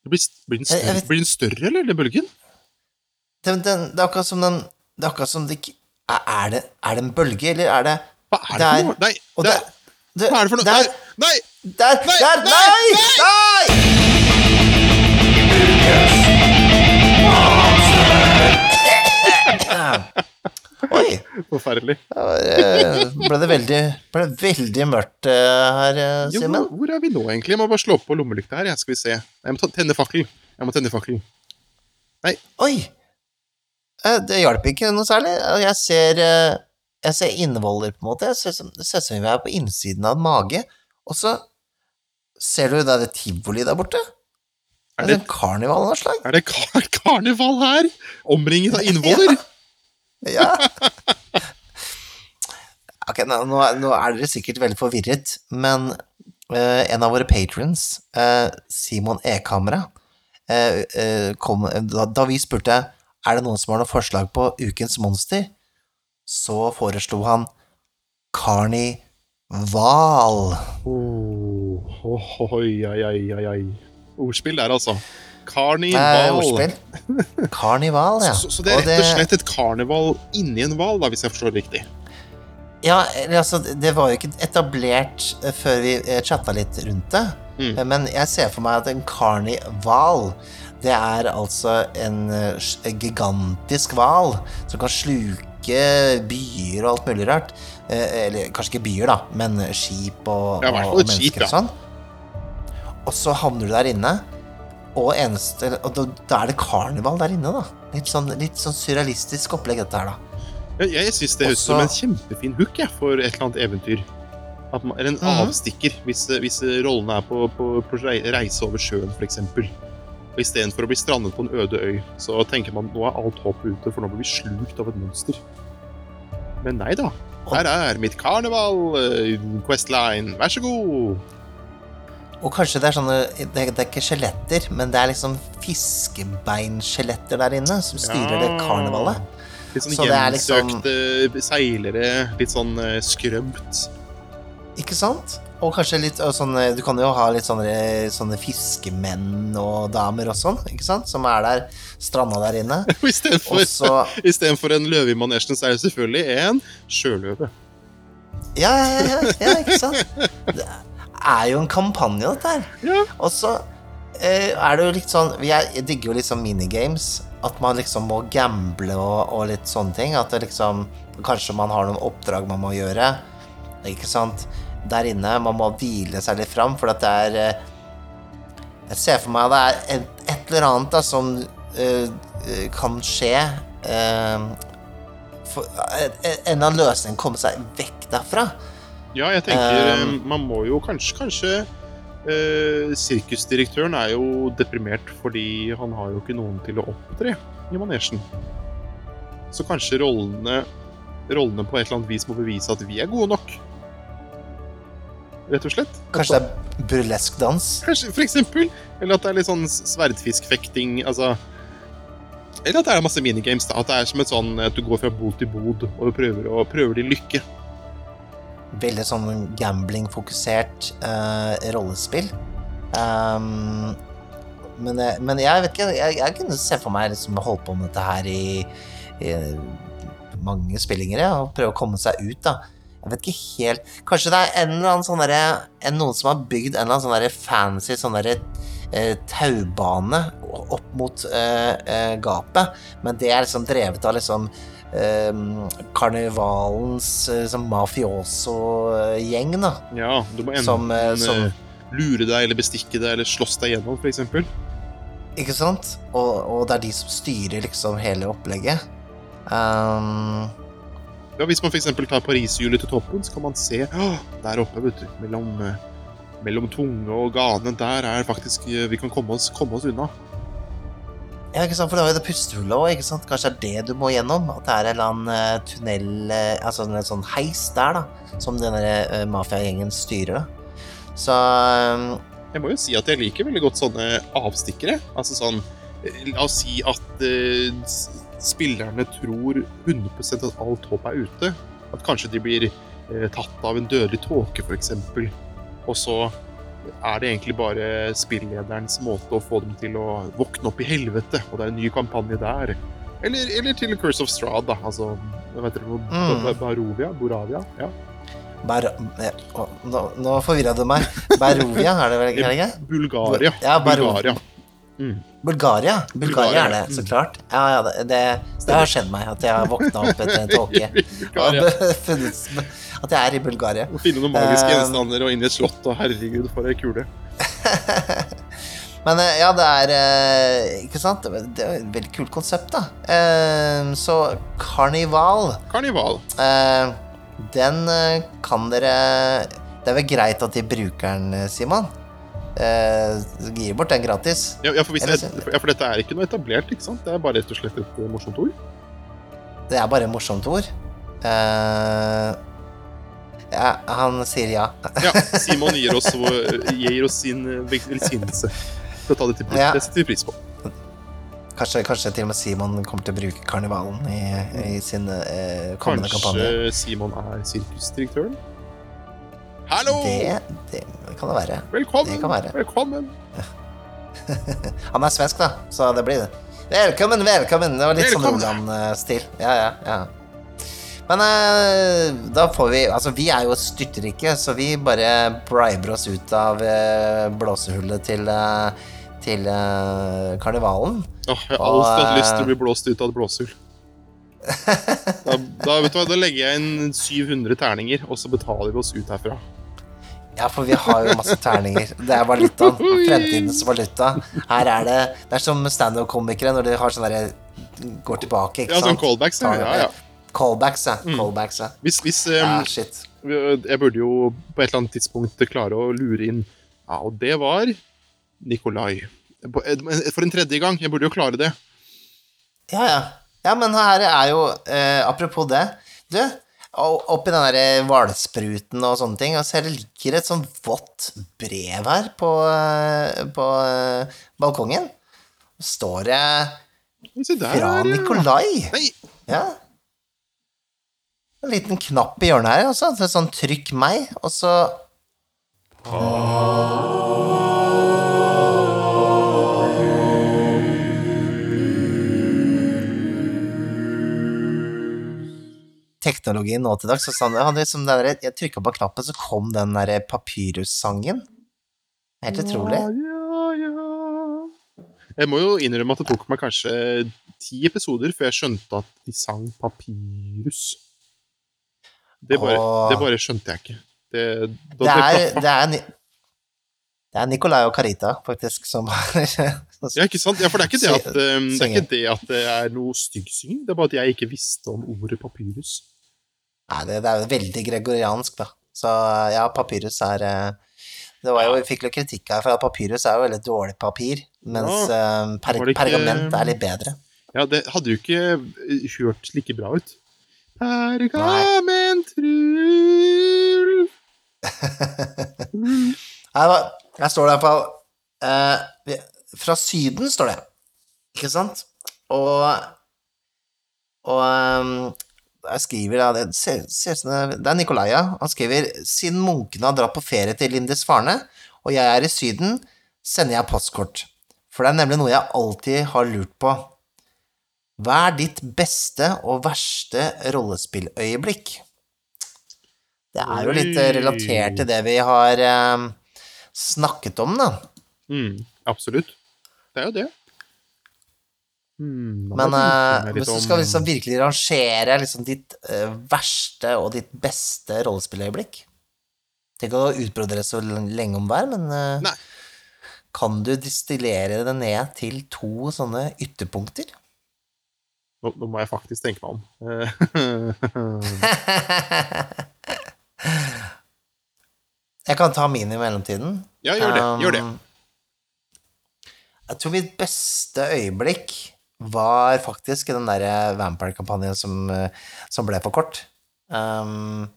det blir, blir, den større, vet- blir den større, eller, den bølgen? Den, den, det er akkurat som den Det er akkurat som det ikke er er det en bølge, eller er det Hva er det, for noe? Nei, og der, det, hva er det for noe? Der, Nei, der, Nei, der, nei, nei! Nei! Oi! nei! Forferdelig. Da var, eh, ble det veldig, ble det veldig mørkt eh, her, eh, Simen. hvor, er vi nå, egentlig? Jeg må bare slå på lommelykta her. Skal vi se. Jeg må tenne fakkel. Jeg må tenne fakkel. Oi! Eh, Det hjalp ikke noe særlig. Jeg ser, jeg ser innvoller, på en måte. Jeg ser ut som vi er på innsiden av en mage. Og så ser du det er det tivoli der borte. Er Det er det, en karneval av noe slag. er det kar karneval her? Omringet av innvoller? Ja. Ok, nå, nå er- er dere sikkert veldig forvirret, men uh, en av våre patrons, uh, Simon Ekamera, eh, kom, da, da vi spurte er det noen som har noe forslag på ukens monster, så foreslo han Carnival. Oh, oh, oi, oi, oi, oi, oi. Ordspill der, altså. Eh, Karnival. ordspill. Karnival, ja. Så, så det er rett og slett et karneval inni en hval, hvis jeg forstår det riktig? Ja, altså, det var jo ikke etablert eh, før vi eh, chatta litt rundt det. Mm. Men jeg ser for meg at en karnival, det er altså en en gigantisk hval som kan sluke byer og alt mulig rart. Eh, Eller kanskje ikke byer, da, men skip og, Ja, og, mennesker skip, mennesker og sånn. Og så havner du der inne, og, eneste, og da, da er det karneval der inne, da. Litt sånn, litt sånn surrealistisk opplegg, dette her, da. Jeg, jeg syns det høres ut som en kjempefin hook jeg, for et eller annet eventyr. Man, eller en Mhm. avstikker, hvis, hvis rollene er på, på, på reise over sjøen, f.eks. Istedenfor å bli strandet på en øde øy, så tenker man nå er alt håp ute, for nå blir vi slukt av et monster. Men nei da. Her er mitt karneval, eh, Questline. Vær så god. Og kanskje det er sånne Det, er ikke skjeletter, men det er liksom fiskebeinskjeletter der inne som styrer det karnevalet. Litt sånn Så er liksom- seilere, litt sånn eh, skrømt. Ikke sant? Og kanskje litt sånn sånne Du kan jo ha litt sånne, sånne fiskemenn og damer og sånn, ikke sant? Som er der, stranda der inne. Istedenfor så Istedenfor en løve i manesjen, så er det selvfølgelig en sjøløve. Ja, ja, ja, ja, ikke sant? Det er jo en kampanje, dette her. Ja. Og så eh, er det jo litt sånn jeg digger jo litt sånn minigames. At man liksom må gamble og, og litt sånne ting. At det liksom Kanskje man har noen oppdrag man må gjøre. Ikke sant? Der inne. Man må hvile seg litt fram, for at det er eh, Jeg ser for meg at det er et, et eller annet da som eh, kan skje. Uh, for, en eller annen løsning komme seg vekk derfra. Ja, jeg tenker Um, Man må jo kanskje Kanskje uh, Sirkusdirektøren er jo deprimert fordi han har jo ikke noen til å opptre i manesjen. Så kanskje rollene Rollene på et eller annet vis må bevise at vi er gode nok. Rett og slett. Kanskje det er burlesk dans. Kanskje, for eksempel. Eller at det er litt sånn sverdfiskfekting. Altså Eller at det er masse minigames. da At det er som et sånn at du går fra bod til bod og du prøver, å, prøver din lykke. Veldig sånn gambling-fokusert uh, rollespill. Um, men, men jeg vet ikke Jeg, jeg kunne se for meg liksom holde på med dette her i, i mange spillinger ja, og prøve å komme seg ut, da. Jeg vet ikke helt Kanskje det er en eller annen sånn derre Noen som har bygd en eller annen sånn derre fancy sånn derre eh, taubane opp mot eh, eh, gapet, men det er liksom drevet av liksom eh, karnevalens sånn mafioso-gjeng, da. Ja, du må enten Som, som lure deg eller bestikke deg eller slåss deg gjennom, f.eks. Ikke sant? Og, og det er de som styrer liksom hele opplegget. Um, Ja, hvis man f.eks. tar Pariserhjulet til toppen, så kan man se «Åh, der oppe, vet du, mellom, eh, mellom tunge og gane, der er faktisk eh, Vi kan komme oss, komme oss unna. ja, ikke sant? For det er jo det pustehullet òg, ikke sant? Kanskje det er det du må gjennom? At det er en eller annen eh, tunnel Altså en sånn heis der, da. Som den der mafiagjengen styrer, da. Så Jeg må jo si at jeg liker veldig godt sånne avstikkere. Altså sånn La oss si at spillerne tror 100% at alt håp er ute. At kanskje de blir eh, tatt av en dødelig tåke, f.eks. Og så er det egentlig bare spillederens måte å få dem til å våkne opp i helvete, og det er en ny kampanje der. Eller, eller til Curse of Strad, da. Altså, vet dere. Mm. Barovia? Boravia? Ja. Bar å, Nå, nå forvirra du meg. Barovia, er det vel ikke? Bulgaria. Ja, Bulgaria. Mm. Bulgaria. Bulgaria er det, så mm. klart. Ja, ja, det, det, det har skjedd meg at jeg har våkna opp etter en tåke. Og at jeg er i Bulgaria. Å finne noen magiske Um, gjenstander og inn i et slott, og herregud, for ei kule. Men eh, ja, det er eh, Ikke sant? Det er et veldig kult konsept, da. Så Karnival, Karnival. den kan dere Det er vel greit at de bruker den, Simon? Eh, Gir bort den gratis. Ja, ja, for Eller det, ja, for dette er ikke noe etablert, ikke sant? Det er bare rett og slett et eh, morsomt ord. Det er bare et morsomt ord. Eh, ja, han sier ja. Ja, Simon gir oss, gir oss sin eh, velsignelse til å ta det til pris. Ja. Det setter vi pris på. Kanskje, kanskje til og med Simon kommer til å bruke karnevalen i, i sin eh, kommende kampanje. Kanskje Simon er sirkusdirektøren? Hallo! Det, det kan det være. Velkommen! det kan være. Velkommen! Han er svensk, da, så det blir det. Velkommen, velkommen! Det var litt sånn Velkommen. Roland-stil. Ja, ja, ja. Men eh, da får vi Altså, vi er jo styrtrike, så vi bare briber oss ut av eh, blåsehullet til, eh, til eh, karnevalen. Åh, jeg har alltid hatt lyst til eh, å bli blåst ut av et blåsehull. Da, da, da legger jeg inn 700 terninger, og så betaler vi oss ut herfra. Ja, for vi har jo masse terninger. Det er valutaen. Fremtidens valuta. Her er det Det er som standup-komikere når de har sånn derre Går tilbake, ikke Ja, sånn callbacks. Ja, ja, ja. Callbacks, ja. Mm. Callbacks, ja. Hvis, hvis ja um, shit. Jeg burde jo på et eller annet tidspunkt klare å lure inn Ja, og det var Nikolai. For en tredje gang. Jeg burde jo klare det. Ja, ja. Ja, men her er jo eh, Apropos det. Du, oppi den der hvalspruten og sånne ting, og så det ligger et sånn vått brev her på, eh, på eh, balkongen. Så står det fra er Nikolai. Ja. En liten knapp i hjørnet her, altså. Så sånn 'trykk meg', og så Teknologien nå til dags, så sånn, liksom der, jeg trykka på knappen, så kom den derre papyrussangen. Helt utrolig. Ja, ja, ja. Jeg må jo innrømme at det tok meg kanskje ti episoder før jeg skjønte at de sang papyrus. Det bare, Åh. det bare skjønte jeg ikke. Det, da, Det er, det er, det er Nicolai og Carita, faktisk, som har Ja, ikke sant? Ja, for det er ikke det at, um, det er ikke det at det er noe styggsynging, det er bare at jeg ikke visste om ordet papyrus. Nei, det, det er jo veldig gregoriansk, da. Så ja, papyrus er eh, Det var jo, Vi fikk litt kritikk her for at papyrus er jo veldig dårlig papir, mens ja, per, ikke- pergament er litt bedre. Ja, det hadde jo ikke eh, hørt like bra ut. Pergamentrull Nei, det var- her står det iallfall uh, Fra Syden, står det. Ikke sant? Og Og um, jeg skriver da, det ser, ser det, er Nikolaia. Han skriver Siden munkene har dratt på ferie til Lindisfarne, og jeg er i Syden, sender jeg postkort. For det er nemlig noe jeg alltid har lurt på. Hva er ditt beste og verste rollespilløyeblikk? Det er jo litt eh, relatert til det vi har eh, snakket om, da. Mm, absolutt. Det er jo det. Mm, Men eh, hvis du skal liksom virkelig rangere liksom ditt uh, verste og ditt beste rollespilløyeblikk Tenk å utbrodere så lenge om hver, men eh, Nei. kan du distillere det ned til to sånne ytterpunkter? Nå, nå må jeg faktisk tenke meg om. Eh, Jeg kan ta min i mellomtiden. ja, gjør det. Gjør det. Um, Jeg tror mitt beste øyeblikk var faktisk i den der Vampire-kampanjen som, eh, som ble for kort. Um,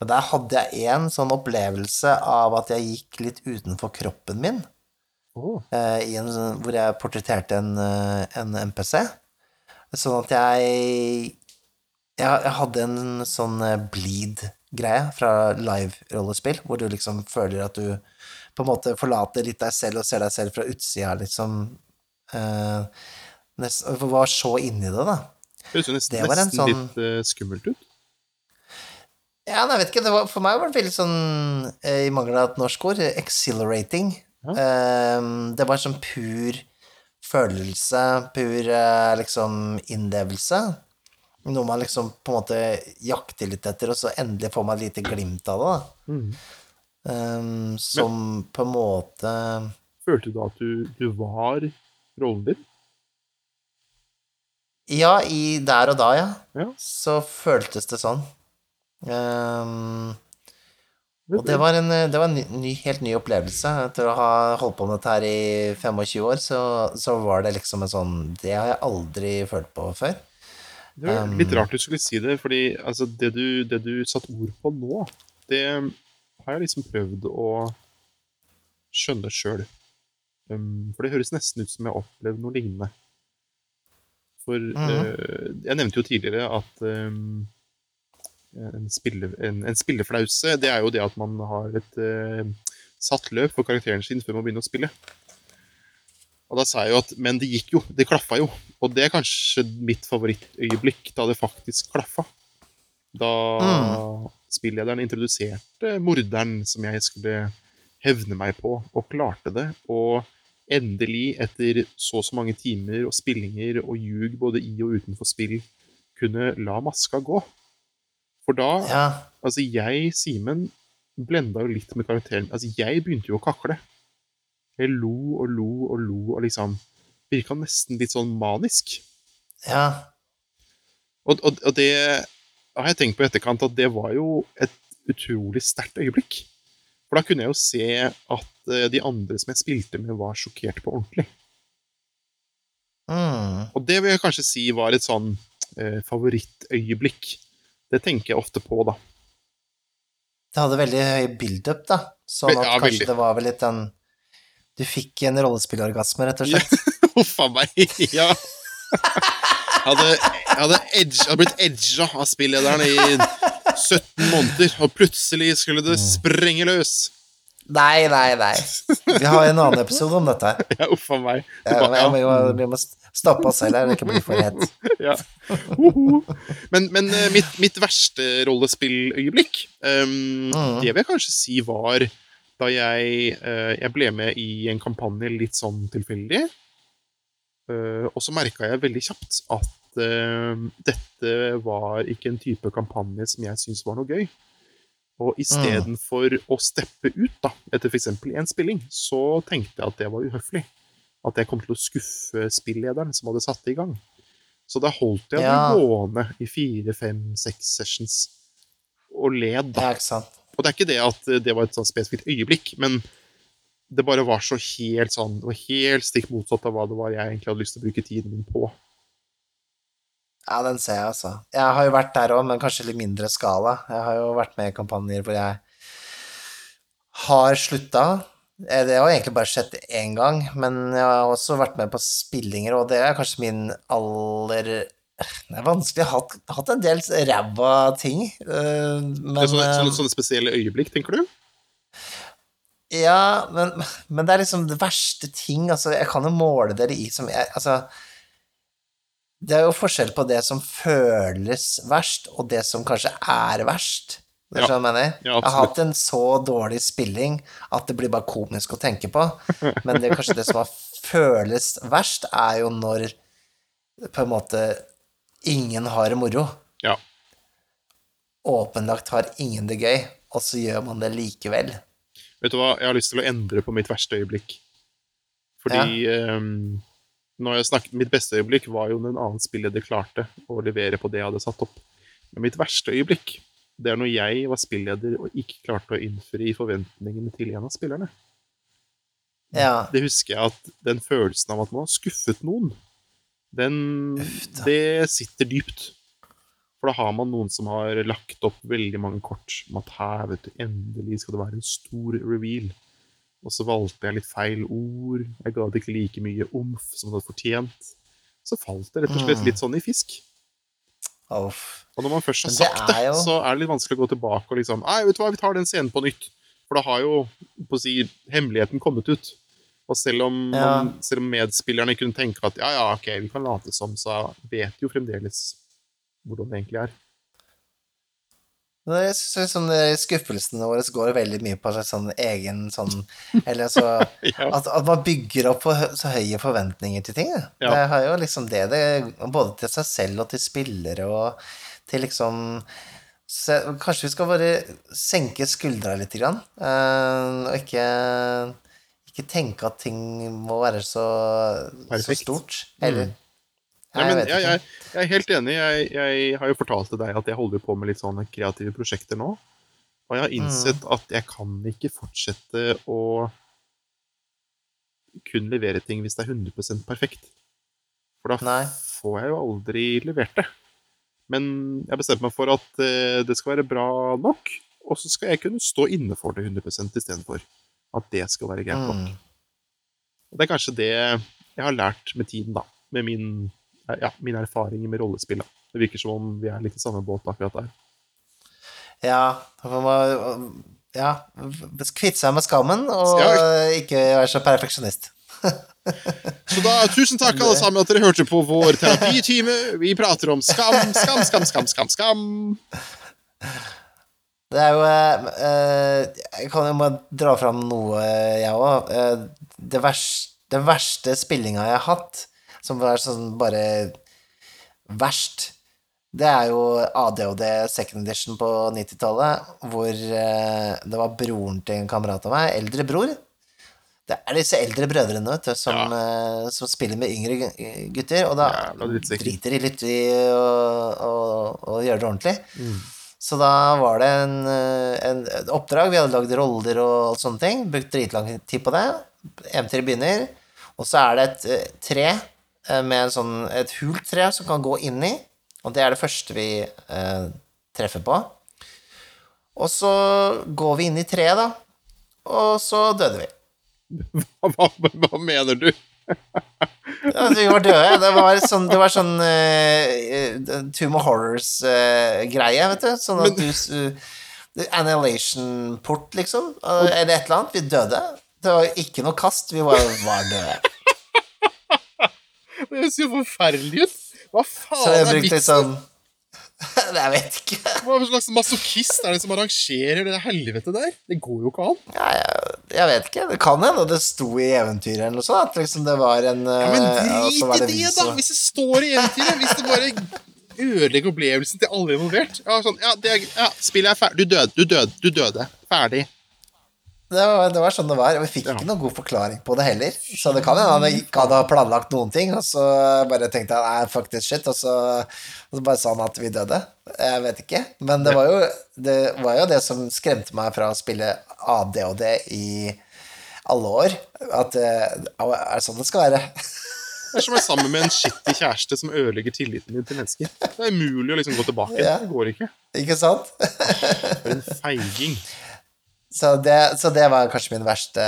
men der hadde jeg en sånn opplevelse av at jeg gikk litt utenfor kroppen min, Oh. Uh, i en, sånn- hvor jeg portretterte en, eh, en NPC. Sånn at jeg jeg, jeg hadde en sånn eh, bleed-greie fra live-rollespill, hvor du liksom føler at du på en måte forlater litt deg selv og ser deg selv fra utsida, liksom. Uh, nest, og var så inni det, da. Høres jo nesten, Det var nesten sånn- litt uh, skummelt ut. Ja, jeg vet ikke, det var, for meg var det veldig sånn, eh, i mangel av et norsk ord, exhilarating. Uh, det var sånn pur følelse, pur eh, liksom innlevelse. Noe man liksom på en måte jakter litt etter, og så endelig får man et lite glimt av det, da. Mm. Um, som på en måte Følte du at du, du var rollen din? Ja, i der og da, ja. Ja. Så føltes det sånn. Um, og det var en, det var en ny, ny, helt ny opplevelse. Etter å ha holdt på med dette her i 25 år, så, så var det liksom en sånn Det har jeg aldri følt på før. Det var Um, litt rart du skulle si det, fordi altså, det, du, det du satte ord på nå, det har jeg liksom prøvd å skjønne sjøl. Um, for det høres nesten ut som jeg har opplevd noe lignende. For eh, jeg nevnte jo tidligere at um, en, spille, en, en spilleflause, det er jo det at man har et uh, satt løp for karakteren sin før man begynner å spille. Og da sa jeg jo at Men det gikk jo. Det klaffa jo. Og det er kanskje mitt favorittøyeblikk, da det faktisk klaffa. Da Mm. spillederen introduserte morderen som jeg skulle hevne meg på, og klarte det. Og endelig, etter så og så mange timer og spillinger og ljug både i og utenfor spill, kunne la maska gå. For da Ja. Altså, jeg, Simen, blenda jo litt med karakteren. Altså, jeg begynte jo å kakle. Jeg lo og lo og lo og liksom Virka nesten litt sånn manisk. Ja. Og, og, og det har jeg tenkt på i etterkant at det var jo et utrolig sterkt øyeblikk. For da kunne jeg jo se at eh, de andre som jeg spilte med, var sjokkert på ordentlig. Mm. Og det vil jeg kanskje si var et sånn eh, favorittøyeblikk. Det tenker jeg ofte på, da. Det hadde veldig høy build-up, da. Sånn at ja, kanskje veldig. det var vel litt den Du fikk en rollespillorgasme, rett og slett. Huff a meg. Ja. Hadde, hadde, edge, hadde blitt edga av spillederen i 17 måneder, og plutselig skulle det sprenge løs. Nei, nei, nei. Vi har en annen episode om dette. Ja, uff a meg. Vi, må, må stoppe oss selv her, det ikke bli for hett. ja. Men, men eh, mitt, mitt verste rollespilløyeblikk, um, mm. det vil jeg kanskje si var da jeg, eh, jeg ble med i en kampanje litt sånn tilfeldig. Eh, og så merka jeg veldig kjapt at eh, dette var ikke en type kampanje som jeg syntes var noe gøy. Og istedenfor å steppe ut da, etter f.eks. én spilling, så tenkte jeg at det var uhøflig. At jeg kom til å skuffe spillederen som hadde satt det i gang. Så da holdt jeg Ja. den gående i fire, fem, seks sessions og led, da. Ja, ikke sant. Og det er ikke det at det var et sånn spesifikt øyeblikk, men det bare var så helt sånn Det var helt stikk motsatt av hva det var jeg egentlig hadde lyst til å bruke tiden min på. Ja, den ser jeg, altså. Jeg har jo vært der òg, men kanskje litt mindre skala. Jeg har jo vært med i kampanjer hvor jeg har slutta. Eh, Det har egentlig bare skjedd én gang, men jeg har også vært med på spillinger, og det er kanskje min aller Det er vanskelig. Jeg har hatt, hatt en del ræva ting, eh, men Det er sånne, eh, sånne, sånne spesielle øyeblikk, tenker du? Ja, men, men det er liksom det verste ting Altså, jeg kan jo måle dere i som jeg Altså Det er jo forskjell på det som føles verst, og det som kanskje er verst. Ja. skjønner jeg mener? Ja, jeg har hatt en så dårlig spilling at det blir bare komisk å tenke på. Men det kanskje det som har føles verst, er jo når på en måte ingen har det moro. Ja. Åpenlagt har ingen det gøy, og så gjør man det likevel. Vet du hva, jeg har lyst til å endre på mitt verste øyeblikk. Fordi ehm, når jeg snakket, Mitt beste øyeblikk var jo når en annen spilleder klarte å levere på det jeg hadde satt opp. Men mitt verste øyeblikk, det er når jeg var spilleder og ikke klarte å innfri forventningene til en av spillerne. Ja. Det husker jeg at den følelsen av at man har skuffet noen, den Det sitter dypt. For da har man noen som har lagt opp veldig mange kort om at her, vet du, endelig skal det være en stor reveal. Og så valgte jeg litt feil ord. Jeg ga det ikke like mye omf som det hadde fortjent. Så falt det rett og slett Mm. litt sånn i fisk. Uff. Og når man først har sagt det, jo- så er det litt vanskelig å gå tilbake og liksom Nei, vet du hva, vi tar den scenen på nytt. For da har jo på å si, hemmeligheten kommet ut. Og selv om, Ja. man, selv om medspillerne kunne tenke at ja, ja, ok, vi kan late som, så vet jo fremdeles hvordan det egentlig er. Jeg synes sånn, skuffelsene våre går veldig mye på en sånn egen sånn Eller altså Ja. at, at man bygger opp så høye forventninger til ting. Ja. Det har jo liksom det, det Både til seg selv og til spillere og til liksom så, Kanskje vi skal bare senke skuldra litt, grann, eh, og ikke ikke tenke at ting må være så, så stort. Eller Mm. Nei, men jeg jeg, jeg, jeg er helt enig. Jeg, jeg har jo fortalt til deg at jeg holder på med litt sånne kreative prosjekter nå. Og jeg har innsett Mm. at jeg kan ikke fortsette å kun levere ting hvis det er 100% perfekt. For da Nei. får jeg jo aldri levert det. Men jeg bestemte meg for at eh, det skal være bra nok, og så skal jeg kunne stå inne for det 100% istedenfor at det skal være greit nok. Mm. Og det er kanskje det jeg har lært med tiden, da. Med min, ja, mine erfaringer med rollespill. Da. Det virker som om vi er litt i samme båt akkurat der. Ja, man må ja, kvitte seg med skammen, og ikke være så perfeksjonist. Så da, tusen takk alle sammen at dere hørte på vår terapitime. Vi prater om skam, skam, skam, skam, skam, skam. Det er jo eh, eh, Jeg kan jo bare dra fram noe, jeg òg. det, verste, den verste spillinga jeg har hatt, som var sånn bare verst, det er jo ADHD second edition på 90-tallet, hvor eh, det var broren til en kamerat av meg, eldre bror. Det er disse eldre brødrene vet du, som, eh, som spiller med yngre gutter, og da ja, driter de litt i å, å, å gjøre det ordentlig. Så da var det en, eh, en, oppdrag, vi hadde lagd roller og alt sånne ting, brukt dritlang tid på det. Eventyret begynner, og så er det et eh, tre eh, med sånn, et hult tre som kan gå inn i, og det er det første vi eh, treffer på. Og så går vi inn i treet, da. Og så døde vi. Hva, hva, hva mener du? Ja, vi var døde. Det var sånn, det var sånn uh, Tomb of Horrors-greie, vet du. Sånn at du uh, Annihilation-port, liksom. Uh, eller et eller annet. Vi døde. Det var ikke noe kast. Vi var, var døde. Det høres jo forferdelig ut. Hva faen er vitsen? sånn Jeg vet ikke. Hva slags masochist er det som arrangerer det helvete der? Det går jo ikke an. Ja, jeg, jeg vet ikke. Det kan hende det sto i eventyret eller noe sånt. At liksom det var en Ja, men eh, drit i det, da! Hvis det står i eventyret. Hvis det bare ødelegger opplevelsen til alle involvert. Ja, sånn, ja, det ja spillet er ferdig. Du døde, du døde, du døde. Ferdig. Det var, det var sånn det var. Og vi fikk Ja. ikke noen god forklaring på det heller. Så det kan hende han ikke hadde planlagt noen ting, og så bare tenkte han nei, fuck this shit, og så, og så bare sa han at vi døde. Jeg vet ikke. Men det var jo det, var jo det som skremte meg fra å spille ADHD i alle år. At det er det sånn det skal være. Det er som å være sammen med en skittig kjæreste som ødelegger tilliten din til mennesker. Det er umulig å liksom gå tilbake. Ja. Det går ikke. Ikke sant? For en feiging. Så det, så det var kanskje min verste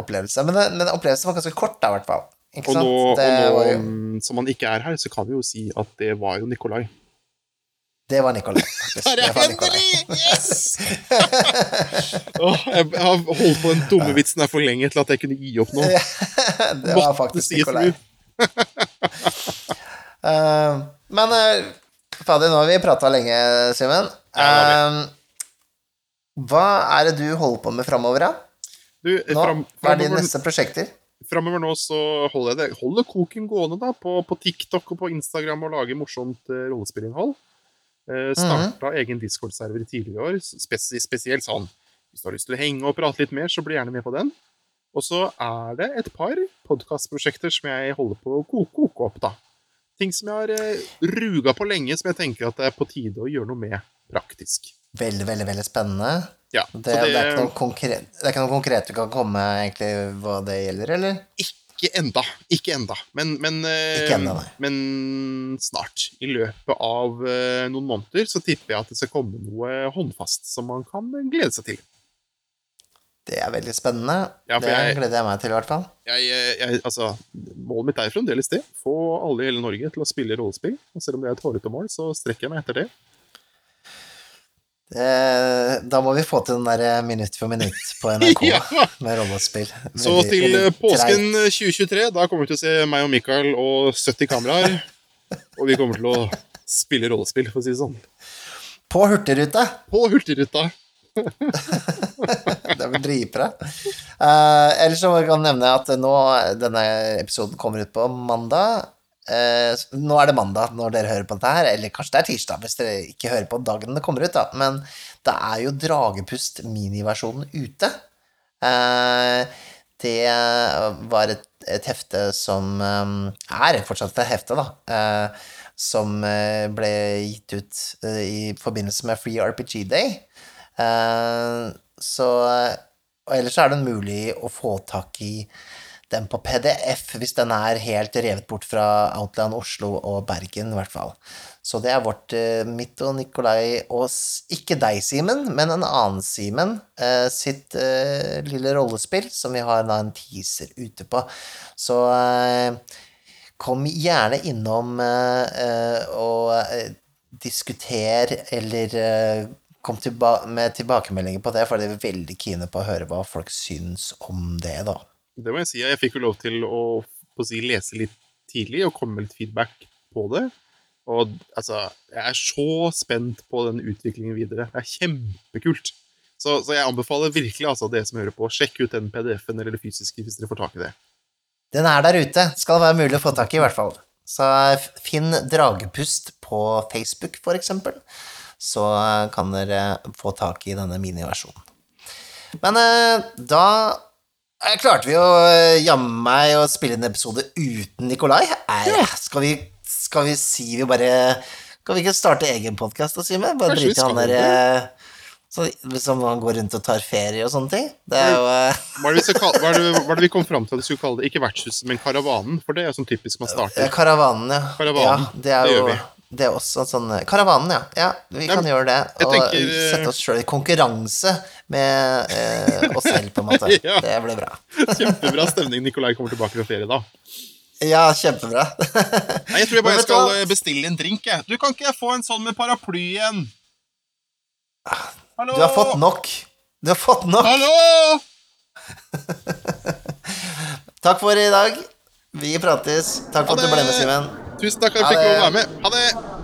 opplevelse. Men, men opplevelsen var ganske kort, da, i hvert fall. Ikke Og sant? nå, det, og var nå jo, som han ikke er her, så kan vi jo si at det var jo Nikolai. det var Nikolai. Der er endelig! Yes! oh, jeg, jeg har holdt på den dumme vitsen her for lenge til at jeg kunne gi opp nå. Det var faktisk Nikolai. uh. Eh, men uh, Fader, nå har vi prata lenge, Simen. Eh, hva er det du holder på med framover, da? Du, Nå, fram, hva er dine neste prosjekter? framover nå så holder jeg det holder koken gående da, på, på TikTok og på Instagram og lager morsomt uh, rollespillinnhold. Uh, starta egen Discord-server tidligere i år, spes spesielt sånn Hvis du har lyst til å henge og prate litt mer, så bli gjerne med på den. Og så er det et par podkastprosjekter som jeg holder på å koke, koke opp, da. Ting som jeg har uh, ruga på lenge, som jeg tenker at det er på tide å gjøre noe med praktisk. Veldig, veldig veldig spennende. Ja, Det, det, det, er konkret, det er ikke noe konkret du kan komme egentlig hva det gjelder, eller? Ikke enda. Ikke enda. Men, men, eh, Ikke enda, men snart. I løpet av eh, noen måneder så tipper jeg at det skal komme noe håndfast som man kan glede seg til. Det er veldig spennende. Ja, det jeg- gleder jeg meg til, i hvert fall. Jeg, eh, jeg, altså, målet mitt er fremdeles det. Få alle i hele Norge til å spille rollespill. Og selv om det er et hårete mål, så strekker jeg meg etter det. Det, da må vi få til den der minutt for minutt på NRK Ja. med rollespill. Så til eh, påsken 2023, da kommer vi til å se meg og Mikael og 70 kameraer. Og vi kommer til å spille rollespill, for å si det sånn. På Hurtigruta! På Hurtigruta. Det er vel dritbra. Uh, ellers så kan jeg nevne at nå denne episoden kommer ut på mandag. Eh, nå er det mandag når dere hører på dette her, eller kanskje det er tirsdag hvis dere ikke hører på dagen det kommer ut, da. Men det er jo Dragepust miniversjonen ute. Eh, det var et, et hefte som eh, er fortsatt et hefte, da. som ble gitt ut i forbindelse med Free RPG Day. Så Og ellers er det mulig å få tak i den på PDF, hvis den er helt revet bort fra Outland Oslo og Bergen, i hvert fall. Så det er vårt, eh, mitt og Nikolai og ikke deg, Simen, men en annen Simen, eh, sitt eh, lille rollespill, som vi har da en teaser ute på. Så kom gjerne innom og diskuter, eller kom tilba med tilbakemeldinger på det, for de er veldig kine på å høre hva folk syns om det, da. Det må jeg si. Jeg fikk jo lov til å, å si, lese litt tidlig og komme med litt feedback på det. Og altså, jeg er så spent på den utviklingen videre. Det er kjempekult. Så, så jeg anbefaler virkelig altså dere som hører på, sjekk ut den PDF-en eller det fysiske hvis dere får tak i det. Den er der ute. Skal være mulig å få tak i, i hvert fall. Så finn Dragepust på Facebook, for eksempel. Så kan dere få tak i denne miniversjonen. Men eh, da eh, klarte vi å eh, jamme meg å spille en episode uten Nikolai. Er, skal, vi, skal vi si vi bare Kan vi ikke starte egen podkast og si med? Bare drite i han der eh, så, Som han går rundt og tar ferie og sånne ting. Det er jo eh, Hva er det vi, kalle, hva er det, hva er det vi kom fram til at vi skulle kalle det? Ikke vertshuset, men karavanen. For det er sånn typisk man starter. Karavanen, ja. Karavanen, ja det er det jo gjør vi. Det er også sånn Karavanen, ja. ja vi Ja, kan gjøre det. Og tenker, eh, sette oss sjøl i konkurranse med eh, oss selv, på en måte. Ja. Det blir bra. Kjempebra stemning. Nikolai kommer tilbake fra ferie da. Ja, kjempebra. Nei, Jeg tror jeg bare skal eh, bestille en drink. Jeg. Du Kan ikke jeg få en sånn med paraply igjen? Hallo? Du har fått nok. Du har fått nok. Hallo! Takk for i dag. Vi prates. Takk for at du ble med. Simen. Tusen takk for at jeg fikk lov å være med. Ha det!